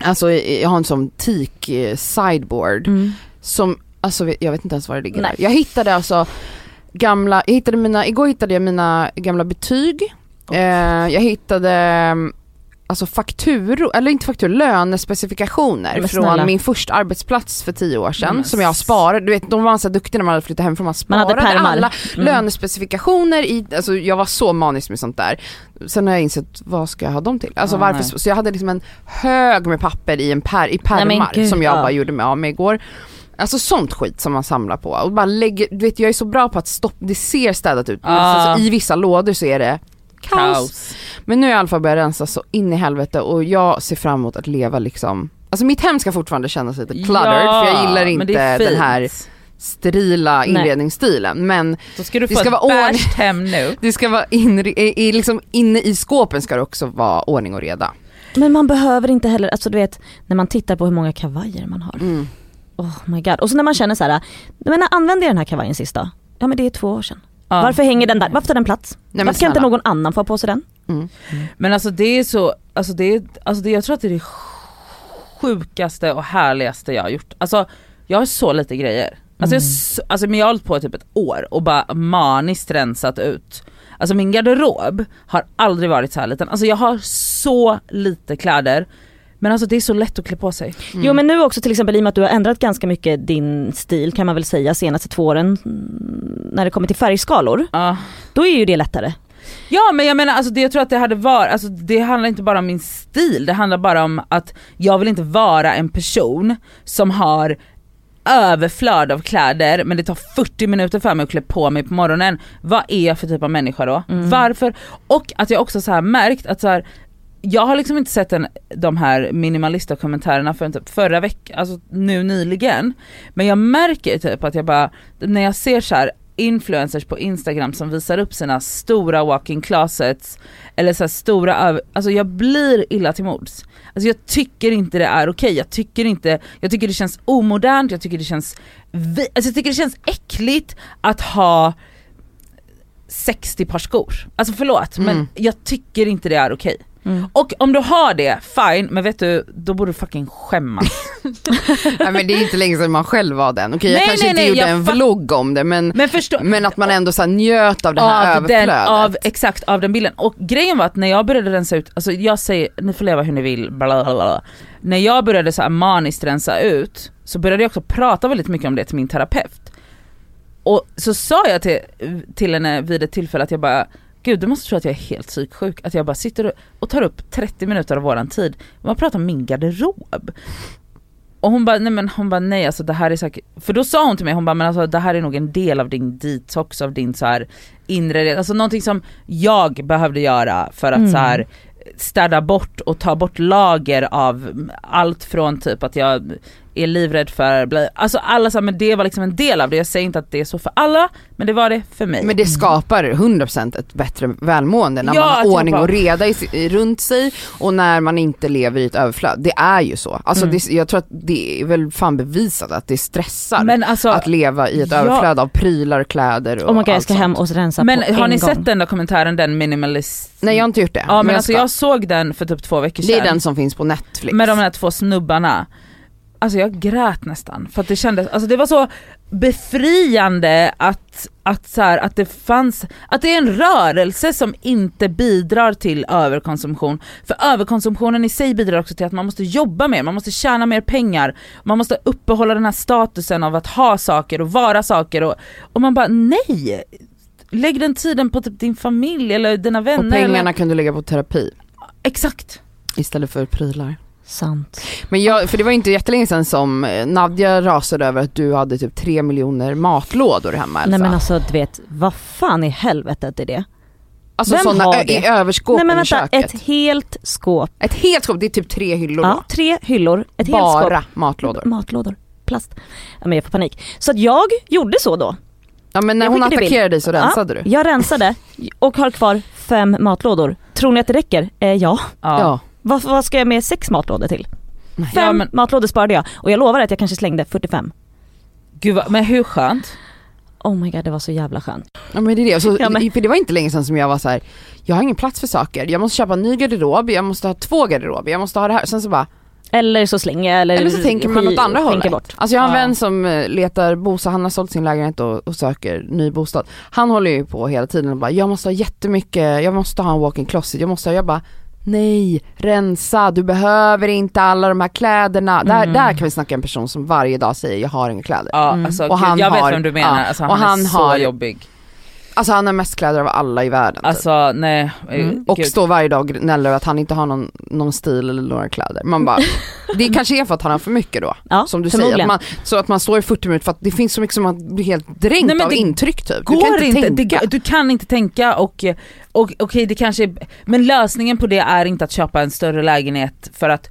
Alltså jag har en sån teak eh, sideboard som, alltså jag vet inte ens var det ligger Nej. där. Jag hittade alltså gamla, jag hittade mina, igår hittade jag mina gamla betyg. Eh, jag hittade mm, alltså fakturor, eller inte fakturor, lönespecifikationer från min första arbetsplats för tio år sedan Men som jag sparade, du vet de var så duktiga när man hade flyttat hemifrån, man Man hade sparade pärmar. alla Mm. lönespecifikationer i, alltså jag var så manisk med sånt där. Sen har jag insett, vad ska jag ha dem till? Alltså Ah, varför, nej. så jag hade liksom en hög med papper i en per, i Nej, pärmar gud, som jag ja. bara gjorde mig av med igår. Alltså sånt skit som man samlar på och bara lägger, du vet jag är så bra på att stoppa, det ser städat ut Ah. alltså, i vissa lådor så är det kaos. Kaos. Men nu har jag i alla fall börjat rensa så in i helvete och jag ser fram emot att leva liksom Alltså mitt hem ska fortfarande kännas lite cluttered för jag gillar inte den här sterila Nej. inredningsstilen men Då ska du Det få ska ett vara ordning. hem nu. det ska vara inre, i, i, liksom inne i skåpen ska det också vara ordning och reda. Men man behöver inte heller, alltså du vet när man tittar på hur många kavajer man har. Mm. Oh my god. Och så när man känner så här, men när använde jag den här kavajen sist då? Ja men det är två år sedan. Ja. Varför hänger den där? Varför tar den plats? men Varför kan inte någon annan få ha på sig den? Mm. Men alltså det är så, alltså det är, alltså det, jag tror att det är det sjukaste och härligaste jag har gjort. Alltså jag har så lite grejer. Alltså, jag, Mm. s- alltså men jag har hållit på i typ ett år och bara maniskt rensat ut. Alltså min garderob har aldrig varit så här liten. Alltså jag har så lite kläder men alltså det är så lätt att klä på sig. Mm. Jo men nu också till exempel i och med att du har ändrat ganska mycket din stil kan man väl säga senaste två åren mm, när det kommer till färgskalor. Ja. Då är ju det lättare. Ja men jag menar alltså det, jag tror att det hade varit, alltså det handlar inte bara om min stil, det handlar bara om att jag vill inte vara en person som har överflöd av kläder men det tar 40 minuter för mig att klä på mig på morgonen. Vad är jag för typ av människa då? Mm. Varför? Och att jag också så märkt att så här, jag har liksom inte sett den, de här minimalista kommentarerna förrän typ förra veckan, alltså nu nyligen. Men jag märker typ att jag bara, när jag ser så här influencers på instagram som visar upp sina stora walk-in closets eller så stora alltså jag blir illa till mods. Alltså jag tycker inte det är okej, jag tycker inte, jag tycker det känns omodernt, jag tycker det känns, alltså jag tycker det känns äckligt att ha 60 par skor. Alltså förlåt Mm. men jag tycker inte det är okej. Mm. Och om du har det, fine, men vet du, då borde du fucking skämmas. Nej, men det är inte länge sedan man själv var den. Okej jag Nej, kanske nej, inte nej, gjorde en vlogg om det men, Men förstå, men att man ändå så njöt av det här av den, överflödet. av, exakt av den bilden. Och grejen var att när jag började rensa ut, alltså jag säger, ni får leva hur ni vill, bla bla bla. När jag började så här maniskt rensa ut så började jag också prata väldigt mycket om det till min terapeut. Och så sa jag till, till henne vid ett tillfälle att jag bara Gud du måste tro att jag är helt psyksjuk, att jag bara sitter och- tar upp 30 minuter av våran tid, man pratar om min garderob. Och hon bara, nej men hon bara nej alltså det här är säkert, för då sa hon till mig, hon bara men alltså det här är nog en del av din detox, av din så här inre, alltså någonting som jag behövde göra för att Mm. så här städa bort och ta bort lager av allt från typ att jag är livrädd för, bla- alltså alla här, men det var liksom en del av det, jag säger inte att det är så för alla, men det var det för mig. Men det skapar 100% ett bättre välmående när Ja, man har jag ordning och reda i, i, runt sig och när man inte lever i ett överflöd. Det är ju så. Alltså Mm. det, jag tror att det är väl fan bevisat att det stressar men alltså, att leva i ett Ja. överflöd av prylar, kläder och Oh God, jag allt ska sånt. hem och rensa men på har en ni gång. sett den där kommentaren, den minimalist? Nej jag har inte gjort det. Ja men, jag alltså ska. jag såg den för typ två veckor sedan. Det är den som finns på Netflix. med de här två snubbarna. Alltså jag grät nästan för att det kändes, alltså det var så befriande att, att, så här, att det fanns, att det är en rörelse som inte bidrar till överkonsumtion. För överkonsumtionen i sig bidrar också till att man måste jobba mer, man måste tjäna mer pengar, man måste uppehålla den här statusen av att ha saker och vara saker och, och man bara nej! Lägg den tiden på typ din familj eller dina vänner. och pengarna Eller, kan du lägga på terapi exakt. istället för prylar. Sant. Men jag, för det var inte jättelänge sedan som eh, Nadja rasade över att du hade typ tre miljoner matlådor hemma Elsa. Nej men alltså du vet, vad fan i helvetet är det? alltså vem sådana har det? i överskåpen Nej men i vänta, köket. ett helt skåp. Ett helt skåp, det är typ tre hyllor Ja, tre hyllor, ett helt Bara skåp. matlådor. Matlådor, plast. Ja, men jag får panik. Så att jag gjorde så då. Ja men när Jag hon attackerade dig så rensade ja, du. Jag rensade och har kvar fem matlådor. Tror ni att det räcker? Eh, ja. Ja. Vad, vad ska jag med sex matlådor till? Nej. Fem Ja, men- matlådor sparade jag och jag lovar att jag kanske slängde 45. Gud vad, men hur skönt? Oh my god det var så jävla skönt. Ja men det är det, så, Ja, men- för det var inte länge sedan som jag var så här. jag har ingen plats för saker, jag måste köpa en ny garderob, jag måste ha två garderober, jag måste ha det här. Sen så bara, Eller så slänger jag eller, eller så tänker man åt andra hållet. bort. Alltså jag har en Ja. vän som eh, letar bostad, han har sålt sin lägenhet och, och söker ny bostad. Han håller ju på hela tiden och bara, jag måste ha jättemycket, jag måste ha en walk-in closet, jag måste ha, jag bara Nej, rensa, du behöver inte alla de här kläderna. Där, Mm. där kan vi snacka en person som varje dag säger jag har inga kläder. Ja, Mm. alltså, Och han jag har- vet vem du menar, ja, alltså, och han, han är så har- jobbig. Alltså han har mest kläder av alla i världen. typ. Alltså nej, Mm. Och står varje dag och gnäller över att han inte har någon, någon stil eller några kläder. Man bara, det kanske är för att han har för mycket då. Ja, Som du säger, att man, så att man står i 40 minuter för att det finns så mycket som man blir helt dränkt Nej, men av intryck typ. Du kan inte, inte, tänka. det, du kan inte tänka och, och okej det kanske är, men lösningen på det är inte att köpa en större lägenhet för att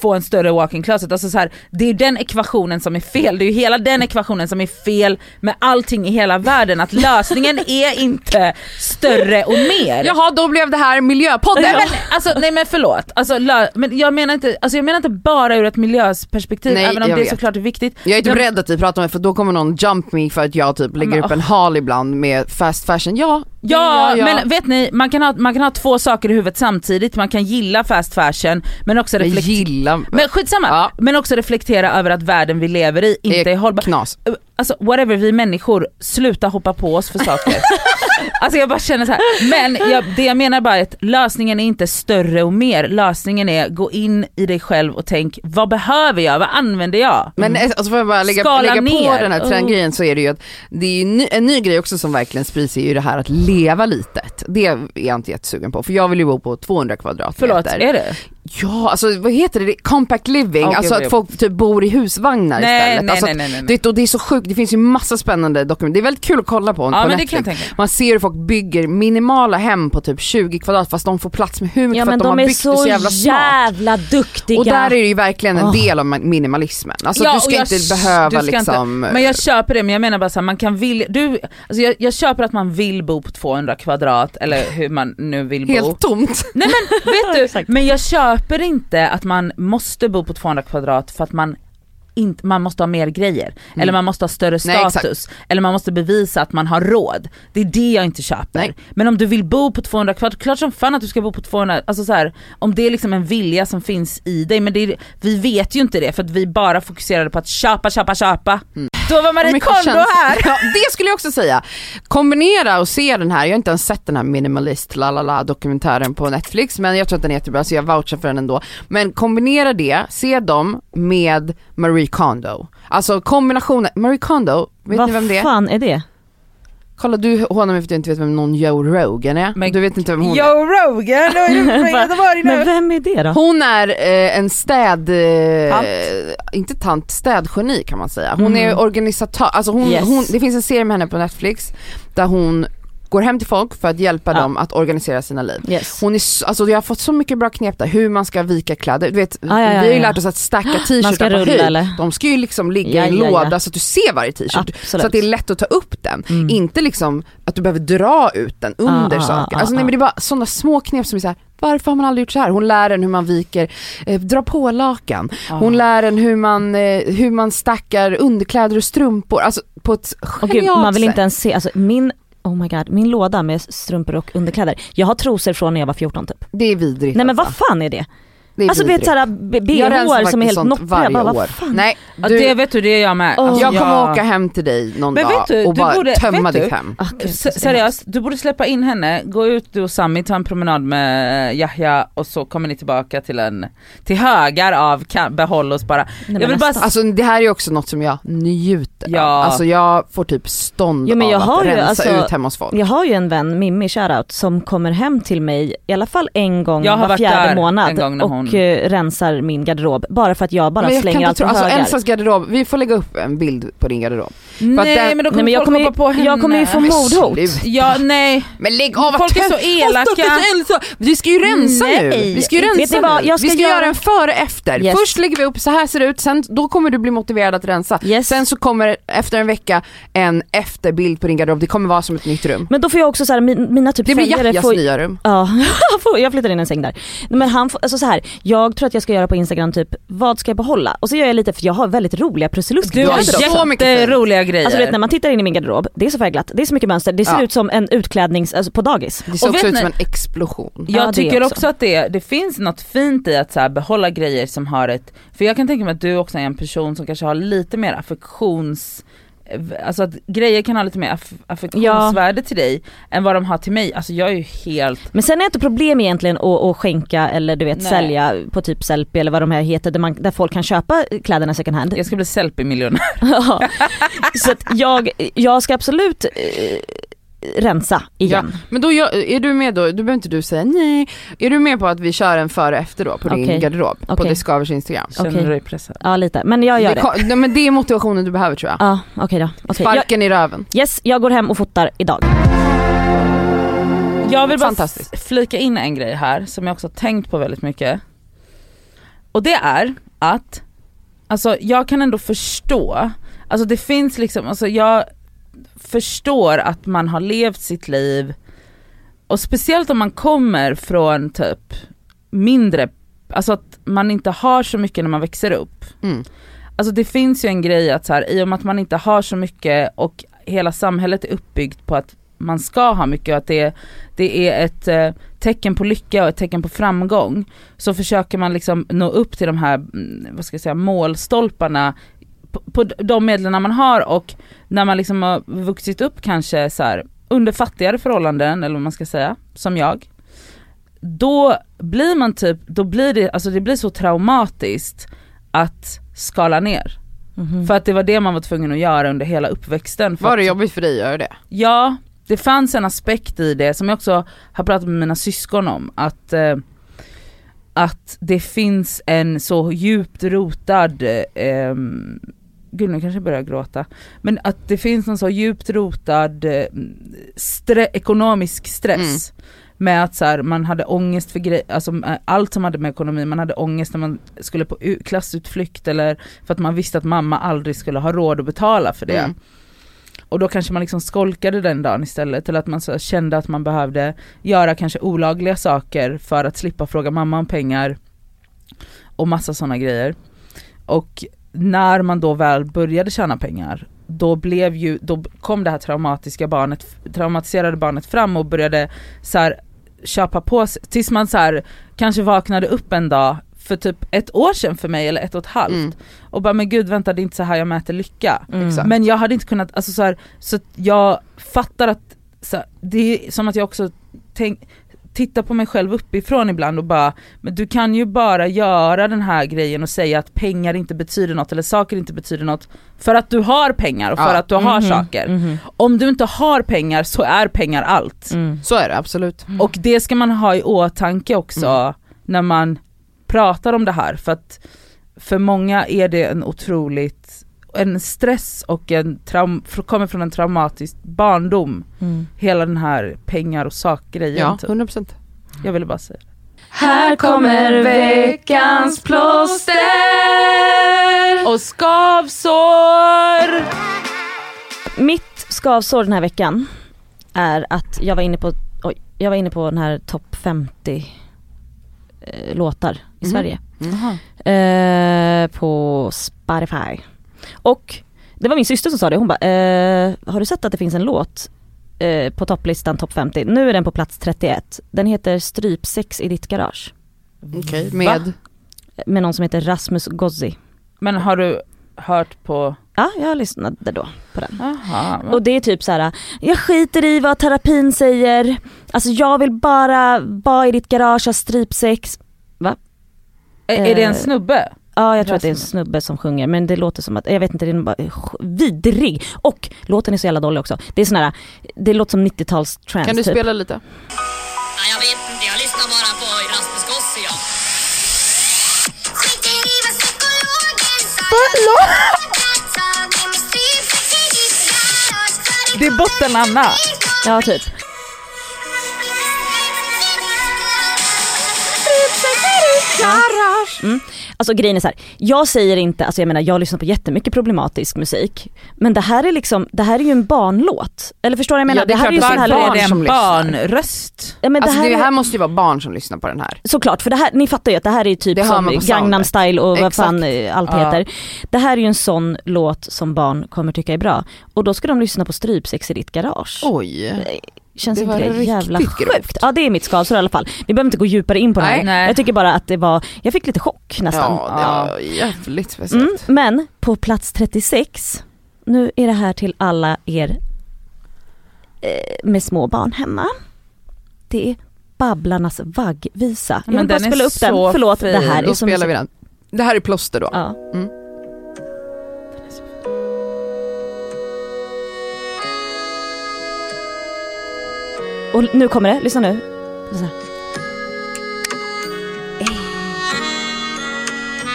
få en större walk-in closet. Alltså så här, det är ju den ekvationen som är fel, det är ju hela den ekvationen som är fel med allting i hela världen. Att lösningen är inte större och mer. Jaha då blev det här miljöpodden. Nej men, alltså, nej men förlåt, alltså, men jag, menar inte, alltså, jag menar inte bara ur ett miljöperspektiv Nej, även om jag det är vet. såklart är viktigt. Jag är typ Jag- rädd att vi pratar om det för då kommer någon jump me för att jag typ lägger Men, upp en hal ibland med fast fashion. Ja, Ja, jag. men vet ni, man kan, ha, man kan ha två saker i huvudet samtidigt, man kan gilla fast fashion men också reflektera men skitsamma, Ja. men också reflektera över att världen vi lever i inte är hållbar. knas. Alltså whatever, vi människor, sluta hoppa på oss för saker. alltså jag bara känner så här. men jag, det jag menar bara är att lösningen är inte större och mer, lösningen är gå in i dig själv och tänk vad behöver jag, vad använder jag? Men eh, alltså får jag bara lägga, Skala lägga på ner. den här trendgrejen så är det ju att det är ju ny, en ny grej också som verkligen sprids är ju det här att leva litet. Det är jag inte jättesugen på för jag vill ju bo på 200 kvadratmeter. Förlåt, är det? Ja, alltså vad heter det? Compact living, Okej, alltså okej. att folk typ bor i husvagnar Nej, istället. nej, alltså, nej, nej, nej. Det, och det är så sjukt, det finns ju massa spännande dokument. Det är väldigt kul att kolla på, Ja på Netflix. Man ser hur folk bygger minimala hem på typ 20 kvadrat fast de får plats med hur mycket Ja för att de, de har byggt så så jävla smart. jävla duktiga. Och där är det ju verkligen en del av minimalismen. Alltså Ja, du ska inte behöva ska inte- liksom... Men jag köper det men jag menar bara såhär, man kan vilja, du, alltså jag, jag köper att man vill bo på 200 kvadrat eller hur man nu vill bo. Helt tomt. Nej men vet du, men jag köper inte att man måste bo på 200 kvadrat för att man inte, man måste ha mer grejer, eller man måste ha större Mm. Nej, status, eller man måste bevisa att man har råd. Det är det jag inte köper. Nej. Men om du vill bo på 200 kvadrat, klart som fan att du ska bo på 200, alltså så här, om det är liksom en vilja som finns i dig, men är, vi vet ju inte det för att vi bara fokuserade på att köpa, köpa, köpa. Då var Marie Kondo här! Ja, det skulle jag också säga. Kombinera och se den här, jag har inte ens sett den här minimalist lalala dokumentären på Netflix men jag tror att den är jättebra så jag vouchar för den ändå. Men kombinera det, se dem med Marie Kondo. Alltså kombinationen, Marie Kondo, vet Vad ni vem det är? fan är det? Kolla du hånar mig för att du inte vet vem någon Joe Rogan är. Men- du vet inte vem hon är. Joe Rogan, och Göteborg Men vem är det då? Hon är eh, en städ, eh, Tant. inte tant, städgeni kan man säga. Hon Mm. är organisatör, alltså hon, Yes. hon, det finns en serie med henne på Netflix där hon går hem till folk för att hjälpa Ja. dem att organisera sina liv. Yes. Hon är, alltså jag har fått så mycket bra knep där, hur man ska vika kläder. Du vet, ja, ja, vi har ju lärt oss att stacka t-shirtar på höjd. De ska ju liksom ligga i en låda så att du ser varje t-shirt. Så att det är lätt att ta upp den. Mm. Inte liksom att du behöver dra ut den under Ah, ah, saker. ah, Alltså nej ah. men det är bara sådana små knep som är så här. varför har man aldrig gjort så här? Hon lär en hur man viker, eh, dra på lakan. Hon lär en hur man, eh, hur man stackar underkläder och strumpor, alltså på ett genialt gud, man vill sätt. inte ens se, alltså min Oh my god, min låda med strumpor och underkläder. Jag har trosor från när jag var 14 typ. Det är vidrigt Nej men vad alltså. fan är det? Det Alltså vet såhär Jag bh som är helt noppriga. varje Jag bara, år. vad fan? Nej, Ja, du, det vet du, det är jag med. Alltså, jag kommer åka hem till dig någon Men dag du, och du bara borde- tömma ditt du? hem. Ah, Seriöst, du borde släppa in henne, gå ut du och Sami, ta en promenad med Yahya och så kommer ni tillbaka till en, till högar av behåll oss bara. Nej, Jag vill bara. Alltså det här är också något som jag njuter Ja. av. Alltså jag får typ stånd Jo, men jag av har att ju, rensa alltså, ut hemma hos folk. Jag har ju en vän, Mimmi shoutout, som kommer hem till mig i alla fall en gång Jag har var varit fjärde där månad en gång när och eh, rensar min garderob. Bara för att jag bara jag slänger allt på alltså högar. Elsas garderob, vi får lägga upp en bild på din garderob. Nej den- men då kommer Nej, folk kommer hoppa på henne. jag kommer ju få mordhot. Ja nej, Men lägg av Folk är så elaka. Elsa. Vi ska ju rensa nu. Nej. Vi ska ju Vet rensa vad? nu. Jag ska vi ska göra- göra en före efter. Yes. Först lägger vi upp så här ser det ut, sen då kommer du bli motiverad att rensa. Yes. Sen så kommer efter en vecka en efterbild på din garderob, det kommer vara som ett nytt rum. Men då får jag också så här, min, mina typ Det blir Jahjas får, nya rum. Ja, jag flyttar in en säng där. Men han får, alltså så här, jag tror att jag ska göra på Instagram typ, vad ska jag behålla? Och så gör jag lite, för jag har väldigt roliga du prusiluskbilder har jätteroliga grejer. Alltså vet när man tittar in i min garderob, det är så färgglatt, det är så mycket mönster, det ser Ja. ut som en utklädnings, alltså på dagis. Det ser Och också ut som ni- en explosion. Ja, Jag det tycker också. också. att det, det finns något fint i att så här behålla grejer som har ett, för jag kan tänka mig att du också är en person som kanske har lite mer affektions Alltså att grejer kan ha lite mer aff- affektionsvärde till dig än vad de har till mig. Alltså jag är ju helt, Men sen är det inte problem egentligen att, att skänka eller du vet Nej. sälja på typ Sellpy eller vad de här heter där, man, där folk kan köpa kläderna second hand. jag ska bli selfie-miljonär. Ja. så att jag, jag ska absolut eh, rensa igen. Men då är du med då, då behöver inte du säga nej. Är du med på att vi kör en före efter då på din Okej. garderob? På Okej. Discovers Instagram? Känner du dig pressad? Ja lite, men jag gör det. nej, men det är motivationen du behöver tror jag. Ja okej då. Jag, Sparken i röven. yes, jag går hem och fotar idag. Jag vill bara flika in en grej här som jag också har tänkt på väldigt mycket. Och det är att, alltså jag kan ändå förstå, alltså det finns liksom, alltså jag förstår att man har levt sitt liv och speciellt om man kommer från typ mindre, alltså att man inte har så mycket när man växer upp. Mm. Alltså det finns ju en grej att så här, i och med att man inte har så mycket och hela samhället är uppbyggt på att man ska ha mycket och att det, det är ett eh, tecken på lycka och ett tecken på framgång. Så försöker man liksom nå upp till de här, mm, vad ska jag säga, målstolparna på, på de medlen man har och när man liksom har vuxit upp kanske så här, under fattigare förhållanden eller vad man ska säga, som jag. Då blir man typ, då blir det, alltså det blir så traumatiskt att skala ner. Mhm. För att det var det man var tvungen att göra under hela uppväxten. Var det jobbigt för dig att göra det? Ja, det fanns en aspekt i det som jag också har pratat med mina syskon om. Att, eh, att det finns en så djupt rotad, eh, gud nu kanske jag börjar gråta. Men att det finns en så djupt rotad eh, stre- ekonomisk stress. Med att så här, man hade ångest för grejer, alltså eh, allt som hade med ekonomi, man hade ångest när man skulle på klassutflykt eller för att man visste att mamma aldrig skulle ha råd att betala för det. Mm. Och då kanske man liksom skolkade den dagen istället eller att man så kände att man behövde göra kanske olagliga saker för att slippa fråga mamma om pengar och massa sådana grejer. Och när man då väl började tjäna pengar då blev ju, då kom det här traumatiska barnet, traumatiserade barnet fram och började så här, köpa på sig, tills man så här, kanske vaknade upp en dag för typ ett år sedan för mig eller ett och ett halvt Mm. och bara men gud vänta det är inte så här jag mäter lycka. Mm. Men jag hade inte kunnat, alltså så, här, så jag fattar att så här, det är som att jag också tänk, tittar på mig själv uppifrån ibland och bara, men du kan ju bara göra den här grejen och säga att pengar inte betyder något eller saker inte betyder något för att du har pengar och för Ja. att du har Mhm. saker. Mhm. Om du inte har pengar så är pengar allt. Mm. Så är det absolut. Och det ska man ha i åtanke också Mm. när man pratar om det här för att för många är det en otroligt, en stress och en traum, kommer från en traumatisk barndom. Mm. Hela den här pengar och sakgrejen. Ja, typ. 100%. Jag ville bara säga det. Här kommer veckans plåster och skavsår. Mitt skavsår den här veckan är att jag var inne på, oj, jag var inne på den här topp 50 eh, låtar i Mhm. Sverige. Eh, på Spotify. Och det var min syster som sa det, hon bara, eh, har du sett att det finns en låt eh, på topplistan topp 50? Nu är den på plats 31. Den heter Strypsex i ditt garage. Okej, med? Med någon som heter Rasmus Gozzi. Men har du hört på, Ja, jag lyssnade då på den. aha, Och det är typ så här: jag skiter i vad terapin säger, alltså jag vill bara vara i ditt garage, ha strypsex. är, är det en eh, snubbe? Ja jag tror att det är en snubbe som sjunger men det låter som att, jag vet inte, det är bara vidrig. Och låten är så jävla dålig också. Det är sån här, det låter som 90-tals trance Kan du typ. spela lite? Ja, jag vet inte, jag lyssnar bara på Rasmus Gossi ja. Det är botten Anna. Ja typ. Mm. Alltså grejen är så här, jag säger inte, alltså jag menar jag lyssnar på jättemycket problematisk musik. Men det här är liksom, det här är ju en barnlåt. Eller förstår du vad jag menar? Ja, det är här är ju sån här låt- är det en barnröst? Ja, men Alltså det här, det är- här måste ju vara barn som lyssnar på den här. Såklart, för det här, ni fattar ju att det här är typ Det som Gangnam style och vad Exakt. fan eh, allt Ja. heter. Det här är ju en sån låt som barn kommer tycka är bra. Och då ska de lyssna på strypsex i ditt garage. Oj. Känns det inte det jävla grovt. sjukt? Ja det är mitt skavsår i alla fall. Vi behöver inte gå djupare in på det här. Nej. Jag tycker bara att det var, jag fick lite chock nästan. Ja, det var jävligt Mm, speciellt. men på plats 36, nu är det här till alla er eh, med små barn hemma. Det är Babblarnas vaggvisa. Jag Men vill bara spela upp den, förlåt fin. det här Då är så spelar vi den. Det här är plåster då. Ja. Mm. Och nu kommer det, lyssna nu. Eh.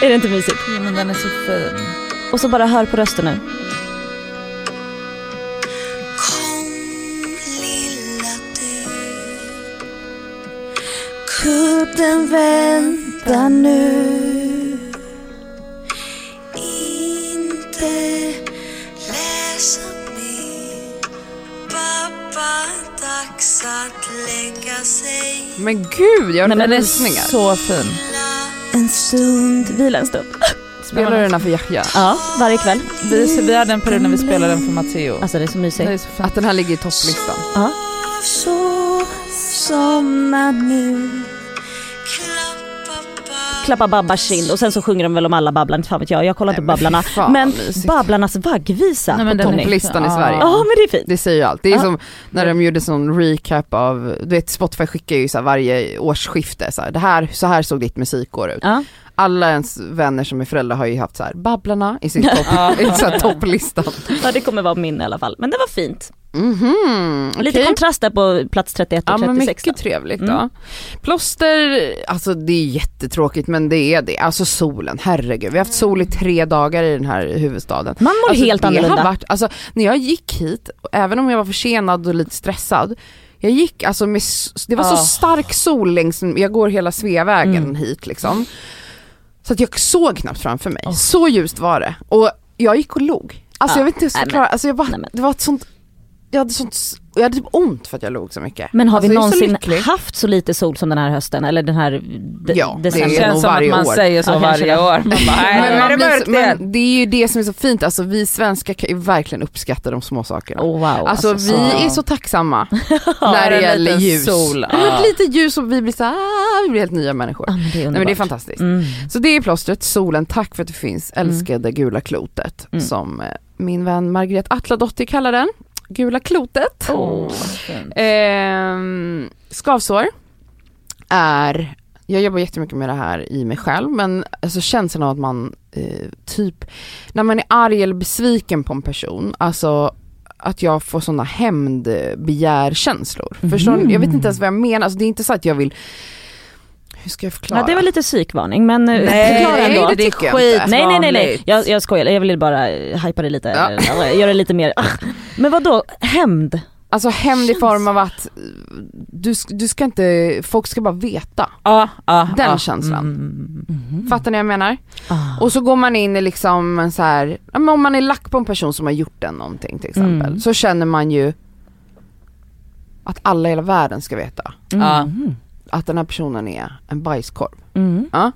Är det inte mysigt? Ja, men den är så fin. Och så bara hör på rösten nu. Kom lilla du Kudden väntar nu Inte läsa men gud, jag har Nej, men Den är rysningar. så fin. En stund, vila en stund. Spelar du den här för Yahya? Ja, varje kväll. Vi, vi hade en period när vi spelade den för Matteo. Alltså det är så det är mysigt. så fint. Att den här ligger i topplistan. Ja. Så somna nu. Klappa bara Klappa Babbars kind och sen så sjunger de väl om alla Babblarna, inte fan vet jag. Jag kollar inte men Babblarna. Men mysigt. Babblarnas vaggvisa Nej, men på den är- Tony. Topplistan i. Sverige. Ja men det är fint. Det säger ju allt. Det är Ja. som när de gjorde sån recap av, du vet Spotify skickar ju så här varje årsskifte så här, det här, så här såg ditt musikår ut. Ja. Alla ens vänner som är föräldrar har ju haft så här Babblarna i sin topp, Ja. i så här topplistan. ja det kommer vara min i alla fall. Men det var fint. Mhm, Lite okej. kontrast där på plats 31 och Ja men 36. mycket trevligt Mm. då. Plåster, alltså det är jättetråkigt men det är det. Alltså solen, herregud. Vi har haft sol i tre dagar i den här huvudstaden. Man mår Alltså, helt annorlunda. Har varit, alltså, när jag gick hit, även om jag var försenad och lite stressad, jag gick alltså med, det var så stark sol längs, jag går hela Sveavägen Mm. hit liksom. Så att jag såg knappt framför mig, så ljust var det. Och jag gick och log. Alltså Ja. jag vet inte hur jag ska förklara, alltså jag bara, nej, det var ett sånt, jag hade sånt, jag hade typ ont för att jag log så mycket. Men har alltså, vi så någonsin haft så lite sol som den här hösten? Eller den här de- Ja, det är Det känns som att man år. säger så Ja, varje det. år. Man bara, nej, Men, man det så- men det är ju det som är så fint, alltså vi svenskar kan ju verkligen uppskatta de små sakerna. Oh, wow. Alltså, vi så- är så tacksamma när det gäller ljus. sol, Ja. Lite ljus och vi blir så ah, vi blir helt nya människor. Ja, men det är Nej men det är fantastiskt. Mm. Så det är plåstret, solen, tack för att det finns, älskade gula klotet Mm. som eh, min vän Margret Atladottir kallar den. Gula klotet. Fint. Ehm, skavsår är, jag jobbar jättemycket med det här i mig själv men alltså känslan av att man eh, typ, när man är arg eller besviken på en person, alltså att jag får sådana hämndbegärkänslor. Förstår ni? Jag vet inte ens vad jag menar, alltså det är inte så att jag vill, hur ska jag förklara? Ja, det var lite psykvarning men eh, Nej, förklara nej, ändå. det det är tycker jag skit inte. Nej nej nej, nej. Jag, jag skojar, jag ville bara hypa det lite, Ja. göra det lite mer, men vad då hämnd? Alltså hämnd i form av att eh, du, du ska inte, folk ska bara veta. Ja, ja, Den ja. känslan. Mm. Fattar ni vad jag menar? Ah. Och så går man in i liksom en så här, om man är lack på en person som har gjort en någonting till exempel, Mm. så känner man ju att alla i hela världen ska veta Ja. Mm. Att den här personen är en bajskorv. Mm. Ja?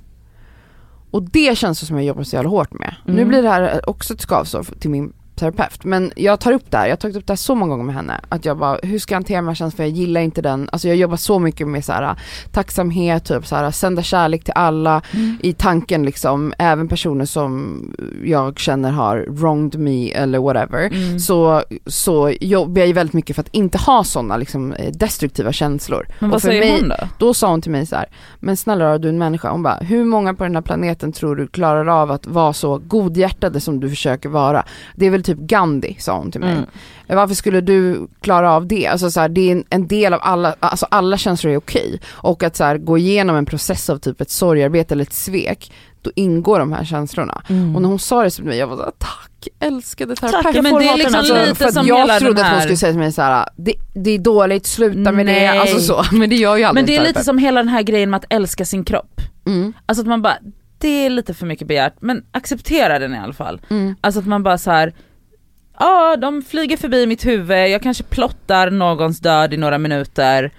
Och det känns som jag jobbar så jävla hårt med. Nu Mm. blir det här också ett skavsår till min terapeut, men jag tar upp det här, jag har tagit upp det här så många gånger med henne, att jag bara, hur ska jag hantera de här känslorna för jag gillar inte den, alltså jag jobbar så mycket med så här, tacksamhet, typ så här, sända kärlek till alla Mm. i tanken liksom, även personer som jag känner har wronged me eller whatever, Mm. så, så jobbar jag ju väldigt mycket för att inte ha sådana liksom eh, destruktiva känslor. Men vad säger mig- hon då? Då sa hon till mig så här, men snälla du är en människa. Hon bara, hur många på den här planeten tror du klarar av att vara så godhjärtade som du försöker vara? Det är väl typ Gandhi, sa hon till mig. Mm. Varför skulle du klara av det? Alltså så här, det är en, del av alla, alltså alla känslor är okej. Och att så här, gå igenom en process av typ ett sorgarbete eller ett svek, då ingår de här känslorna. Mm. Och när hon sa det till mig, jag var såhär, tack älskade terapeut. Tack, Men det är liksom alltså. lite för att som jag hela trodde den att hon här- skulle säga till mig såhär, det, det är dåligt, sluta med det, Nej. alltså så. Men det gör ju aldrig Men det är lite som hela den här grejen med att älska sin kropp. Mm, Alltså att man bara, det är lite för mycket begärt, men acceptera den i alla fall. mm. Alltså att man bara så här ja de flyger förbi mitt huvud, jag kanske plottar någons död i några minuter.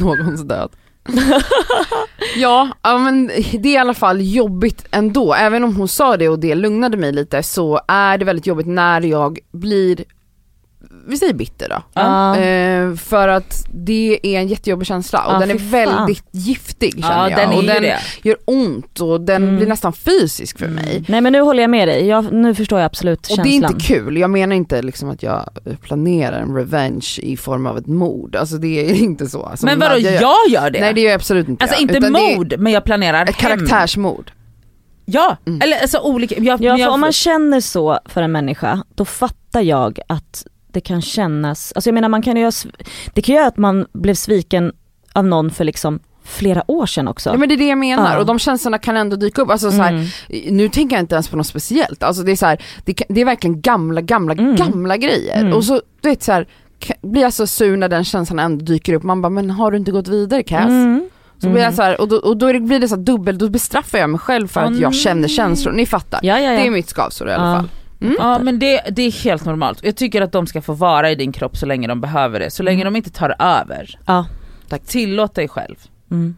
någons död. ja, ja men det är i alla fall jobbigt ändå. Även om hon sa det och det lugnade mig lite så är det väldigt jobbigt när jag blir, vi säger bitter då. Ja. Eh, för att det är en jättejobbig känsla och Ja, den är väldigt giftig känner Ja jag. den och den det. gör ont och den Mm. blir nästan fysisk för mig. Nej men nu håller jag med dig, jag, nu förstår jag absolut Och känslan. det är inte kul, jag menar inte liksom att jag planerar en revenge i form av ett mord. Alltså det är inte så. Alltså, Men vadå Nadja gör- jag gör det? Nej det gör jag absolut inte. alltså jag. inte Utan mord men jag planerar Ett hem. karaktärsmord. Ja, Mm. eller alltså olika. Jag, Ja för jag, om man känner så för en människa, då fattar jag att det kan kännas, alltså jag menar man kan ju, göra det kan ju göra att man blev sviken av någon för liksom flera år sedan också. Ja men det är det jag menar Ja. och de känslorna kan ändå dyka upp. Alltså, så här, Mm. nu tänker jag inte ens på något speciellt, alltså, det, är så här, det, det är verkligen gamla, gamla, Mm. gamla grejer. Mm. Och så du vet så här, blir jag så sur när den känslan ändå dyker upp, man bara men har du inte gått vidare Cass? Mm. Så blir jag Mm. så här, och då, och då blir det så dubbel, då bestraffar jag mig själv för att jag känner känslor, ni fattar. Ja ja ja. Det är mitt skavsår i alla Ja. Fall. Ja men det, det är helt normalt. Jag tycker att de ska få vara i din kropp så länge de behöver det. Så länge de inte tar över. Ja. Tack. Tillåt dig själv. Mm.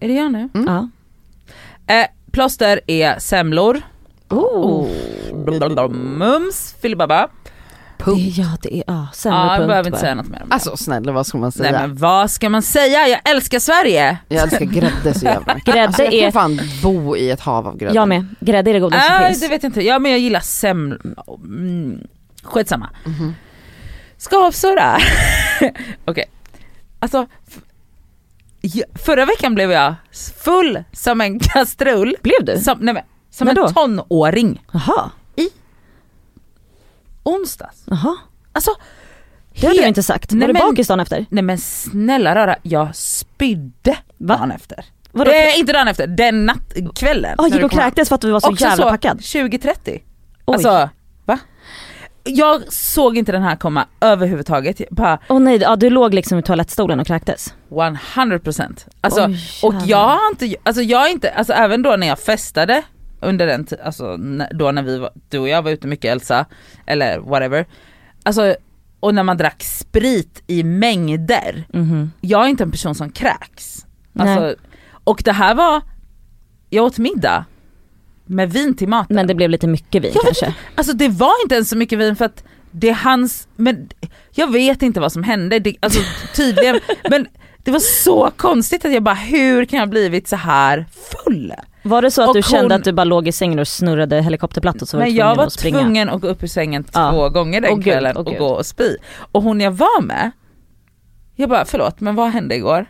Är det jag nu? Ja. Eh, plåster är semlor. Oh. Mums, Det, ja det är, ja, sämre Ja, jag punkt behöver inte bara. säga något mer om det. Alltså snälla vad ska man säga? Nej men vad ska man säga? Jag älskar Sverige! Jag älskar grädde så jävla mycket. Grädde alltså, jag kan är- fan bo i ett hav av grädde. Jag med, grädde är det godaste som Nej finns. det vet jag inte, ja men jag gillar semlor. Mm. Skitsamma. Mhm. Skavsåra. Okej. Alltså, f- ja, förra veckan blev jag full som en kastrull. Blev du? Som, nej men, som När en då? tonåring. Jaha, Onsdags. jaha. Alltså, Det hade du inte sagt. Nej, Var du men- bakis dagen efter? Nej men snälla rara, jag spydde Va? dagen efter. Vadå? Eh, inte dagen efter, den natt, kvällen. Ja, gick och kräktes för att du var så Också jävla så, packad? 2030. Oj. Alltså, va? Jag såg inte den här komma överhuvudtaget. Jag Bara Åh nej, ja, du låg liksom i toalettstolen och kräktes? 100%. Alltså, Oj, och jag har inte, alltså jag är inte, alltså även då när jag festade under den tiden, alltså då när vi var, du och jag var ute mycket Elsa, eller whatever. Alltså, och när man drack sprit i mängder. Mhm. Jag är inte en person som kräks. Nej. Alltså, och det här var, jag åt middag med vin till maten. Men det blev lite mycket vin Jag vet kanske? Alltså det var inte ens så mycket vin för att det är hans, men jag vet inte vad som hände, det, alltså tydligen, men det var så konstigt att jag bara hur kan jag ha blivit så här full? Var det så att Och du kände hon- att du bara låg i sängen och snurrade helikopterplatt och så var du Men tvungen jag var att springa? tvungen att gå upp ur sängen Ja. två gånger den gud, kvällen åh, och gå och spy. Och hon jag var med, jag bara förlåt men vad hände igår?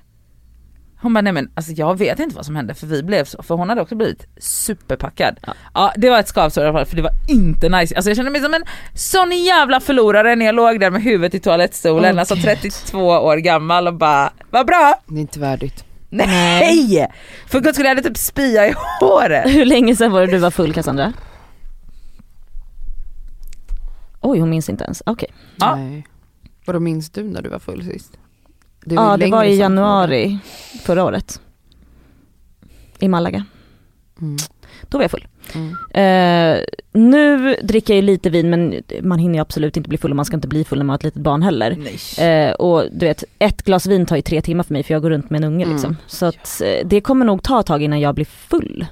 Hon bara nej men alltså jag vet inte vad som hände för vi blev så, för hon hade också blivit superpackad. Ja, det var ett skavsår i alla fall för det var inte nice. Alltså jag kände mig som en sån jävla förlorare när jag låg där med huvudet i toalettstolen, Åh, alltså Gud. 32 år gammal och bara vad bra! Det är inte värdigt. Nej! För guds skull jag hade typ spya i håret. Hur länge sedan var det du var full Cassandra? Oj hon minns inte ens, okej. Ja. Nej. Vadå minns du när du var full sist? Det Ja det var i januari förra året. I Malaga. Mm. Då var jag full. Mm. Eh, nu dricker jag ju lite vin men man hinner ju absolut inte bli full och man ska inte bli full när man har ett litet barn heller. Eh, och du vet, ett glas vin tar ju tre timmar för mig för jag går runt med en unge Mm. liksom. Så att eh, det kommer nog ta ett tag innan jag blir full.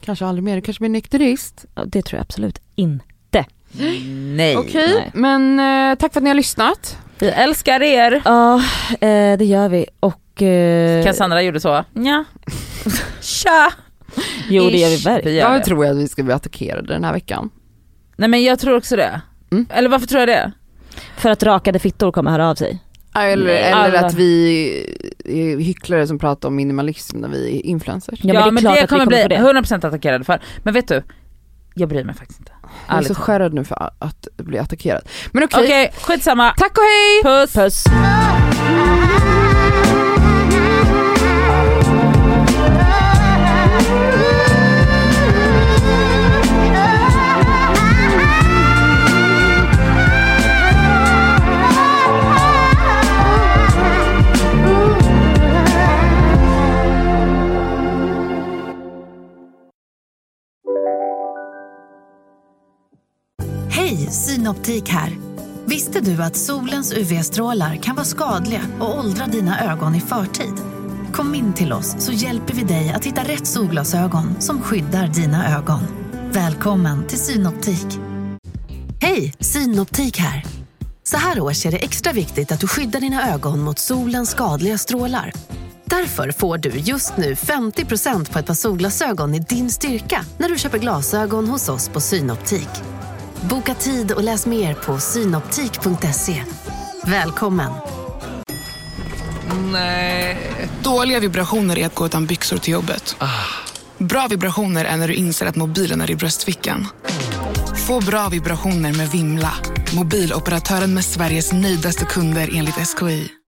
Kanske aldrig mer, du kanske blir nykterist. Det tror jag absolut inte. Nej. Okej, nej. men tack för att ni har lyssnat. Vi älskar er. Ja, eh, det gör vi och... Eh, Cassandra gjorde så. Ja. Tja! jo det gör vi verkligen. Jag det. tror att vi ska bli attackerade den här veckan. Nej men jag tror också det. Mm. Eller varför tror jag det? För att rakade fittor kommer höra av sig. Eller, eller att vi är hycklare som pratar om minimalism när vi är influencers. Ja, men det är klart att vi kommer kommer bli få det. 100% attackerade för. Men vet du, jag bryr mig faktiskt inte. Jag är så skärrad nu för att bli attackerad. Men okej, Okej, skitsamma. tack och hej! Puss! Puss. Synoptik här. Visste du att solens UV-strålar kan vara skadliga och åldra dina ögon i förtid? Kom in till oss så hjälper vi dig att hitta rätt solglasögon som skyddar dina ögon. Välkommen till Synoptik. Hej, Synoptik här. Så här års är det extra viktigt att du skyddar dina ögon mot solens skadliga strålar. Därför får du just nu 50% på ett par solglasögon i din styrka när du köper glasögon hos oss på Synoptik. Boka tid och läs mer på synoptik.se. Välkommen! Dåliga vibrationer är att gå utan byxor till jobbet. Bra vibrationer är när du inser att mobilen är i bröstfickan. Få bra vibrationer med Vimla. Mobiloperatören med Sveriges nöjdaste kunder enligt SKI.